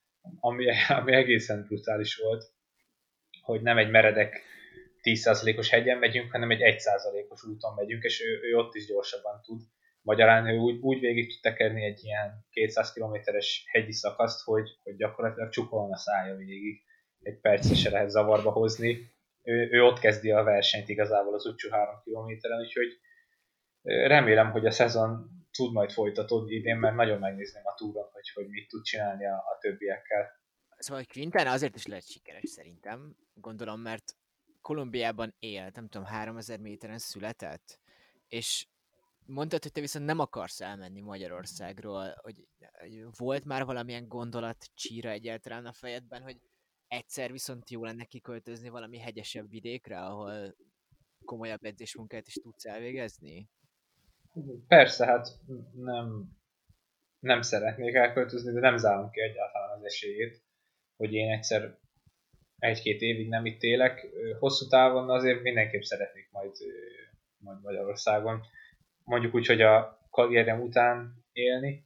ami, ami egészen brutális volt, hogy nem egy meredek 10%-os hegyen megyünk, hanem egy 1%-os úton megyünk, és ő, ő ott is gyorsabban tud. Magyarán ő úgy, úgy végig tud tekerni egy ilyen 200 kilométeres hegyi szakaszt, hogy, hogy gyakorlatilag csupolna szája végig. Egy percre se lehet zavarba hozni. Ő, ő ott kezdi a versenyt igazából az utcsó 3 kilométeren, úgyhogy remélem, hogy a szezon tud majd folytatódni idén, mert nagyon megnézném a túron, hogy, hogy mit tud csinálni a, a többiekkel. Szóval Quintana azért is lehet sikeres szerintem, gondolom, mert Kolumbiában él, nem tudom, 3000 méteren született, és mondtad, hogy te viszont nem akarsz elmenni Magyarországról, hogy volt már valamilyen gondolat csíra egyáltalán a fejedben, hogy egyszer viszont jó lenne kiköltözni valami hegyesebb vidékre, ahol komolyabb edzésmunkát is tudsz elvégezni? Persze, hát nem, nem szeretnék elköltözni, de nem zárom ki egyáltalán az esélyét, hogy én egyszer egy-két évig nem itt élek. Hosszú távon azért mindenképp szeretnék majd, majd Magyarországon, mondjuk úgy, hogy a karrierem után élni.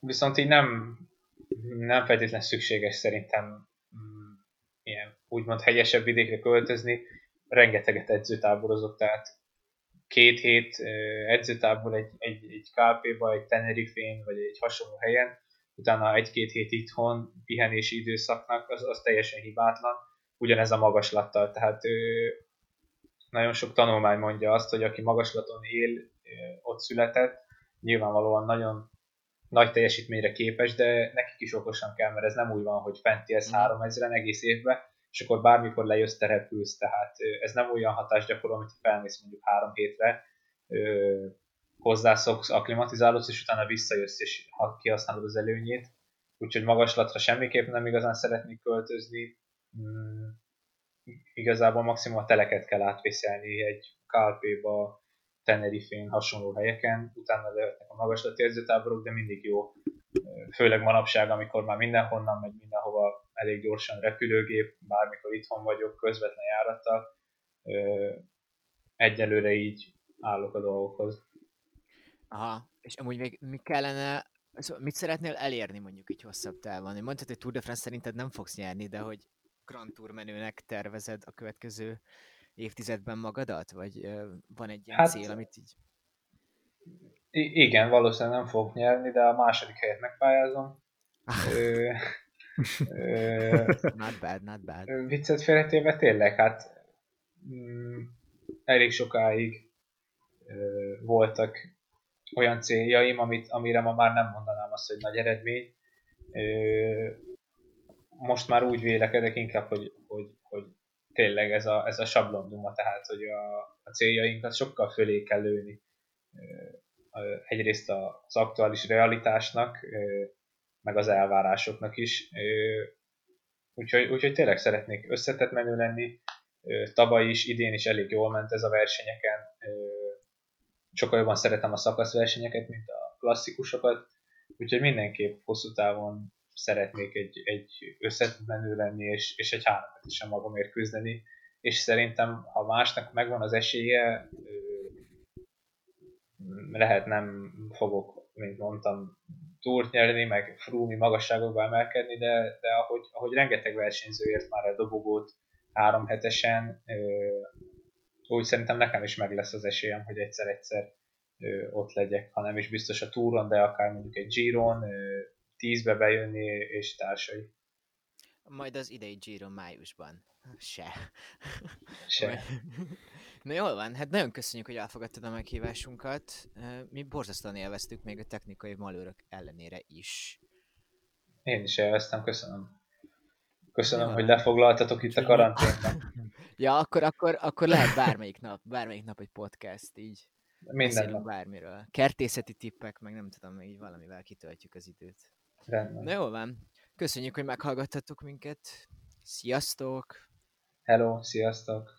Viszont így nem, nem feltétlenül szükséges szerintem mm, ilyen úgymond hegyesebb vidékre költözni. Rengeteget edzőtáborozok, tehát két hét edzőtábor egy, egy, egy KP-ba, egy Tenerife-n, vagy egy hasonló helyen, utána egy-két hét itthon pihenési időszaknak, az, az teljesen hibátlan. Ugyanez a magaslattal, tehát nagyon sok tanulmány mondja azt, hogy aki magaslaton él, ott született, nyilvánvalóan nagyon nagy teljesítményre képes, de nekik is okosan kell, mert ez nem úgy van, hogy fenti ez 3000 egész évben, és akkor bármikor lejössz, te repülsz, tehát ez nem olyan hatás gyakorol, amit felmész mondjuk három hétre, hozzászoksz, aklimatizálódsz, és utána visszajössz, és kihasználod az előnyét. Úgyhogy magaslatra semmiképp nem igazán szeretnék költözni. Igazából maximum a teleket kell átvészelni egy KLP-ba, Tenerife-n, hasonló helyeken, utána lehetnek a magaslat érzőtáborok, de mindig jó, főleg manapság, amikor már mindenhonnan megy mindenhova elég gyorsan repülőgép, bármikor itthon vagyok, közvetlen járattal, egyelőre így állok a dolgokhoz. Aha, és amúgy még mi kellene, szóval mit szeretnél elérni mondjuk egy hosszabb távon? Mondtad, hogy Tour de France szerinted nem fogsz nyerni, de hogy Grand Tour menőnek tervezed a következő évtizedben magadat? Vagy van egy ilyen hát, cél, amit így... Igen, valószínűleg nem fogok nyerni, de a második helyet megpályázom. ö, ö, not bad, not bad. Viccet félretéve tényleg, hát mm, elég sokáig ö, voltak olyan céljaim, amit, amire ma már nem mondanám azt, hogy nagy eredmény. Ö, most már úgy vélekedek inkább, hogy, hogy, hogy tényleg ez a, ez a sablonduma, tehát hogy a, a céljainkat sokkal fölé kell lőni. Egyrészt az aktuális realitásnak, meg az elvárásoknak is. Úgyhogy, úgyhogy tényleg szeretnék összetett menő lenni. Tavaly is, idén is elég jól ment ez a versenyeken. Sokkal jobban szeretem a szakaszversenyeket, mint a klasszikusokat. Úgyhogy mindenképp hosszú távon szeretnék egy, egy összemenő lenni, és, és egy háromat is magamért küzdeni, és szerintem, ha másnak megvan az esélye, lehet nem fogok, mint mondtam, túrt nyerni, meg frúmi magasságokba emelkedni, de, de ahogy, ahogy rengeteg versenyző ért már a dobogót három hetesen, úgy szerintem nekem is meg lesz az esélyem, hogy egyszer-egyszer ott legyek, ha nem is biztos a túron, de akár mondjuk egy Giron, tízbe bejönni és társai. Majd az idei Giro májusban. Se. Se. Na jól van, hát nagyon köszönjük, hogy elfogadtad a meghívásunkat. Mi borzasztóan élveztük még a technikai malőrök ellenére is. Én is elvesztem, köszönöm. Köszönöm, Jó. hogy lefoglaltatok itt a karanténban. Ja, akkor, akkor, akkor lehet bármelyik nap, bármelyik nap egy podcast, így Minden nap. bármiről. Kertészeti tippek, meg nem tudom, így valamivel kitöltjük az időt. Rendben. Na jól van, köszönjük, hogy meghallgattatok minket. Sziasztok! Hello, sziasztok!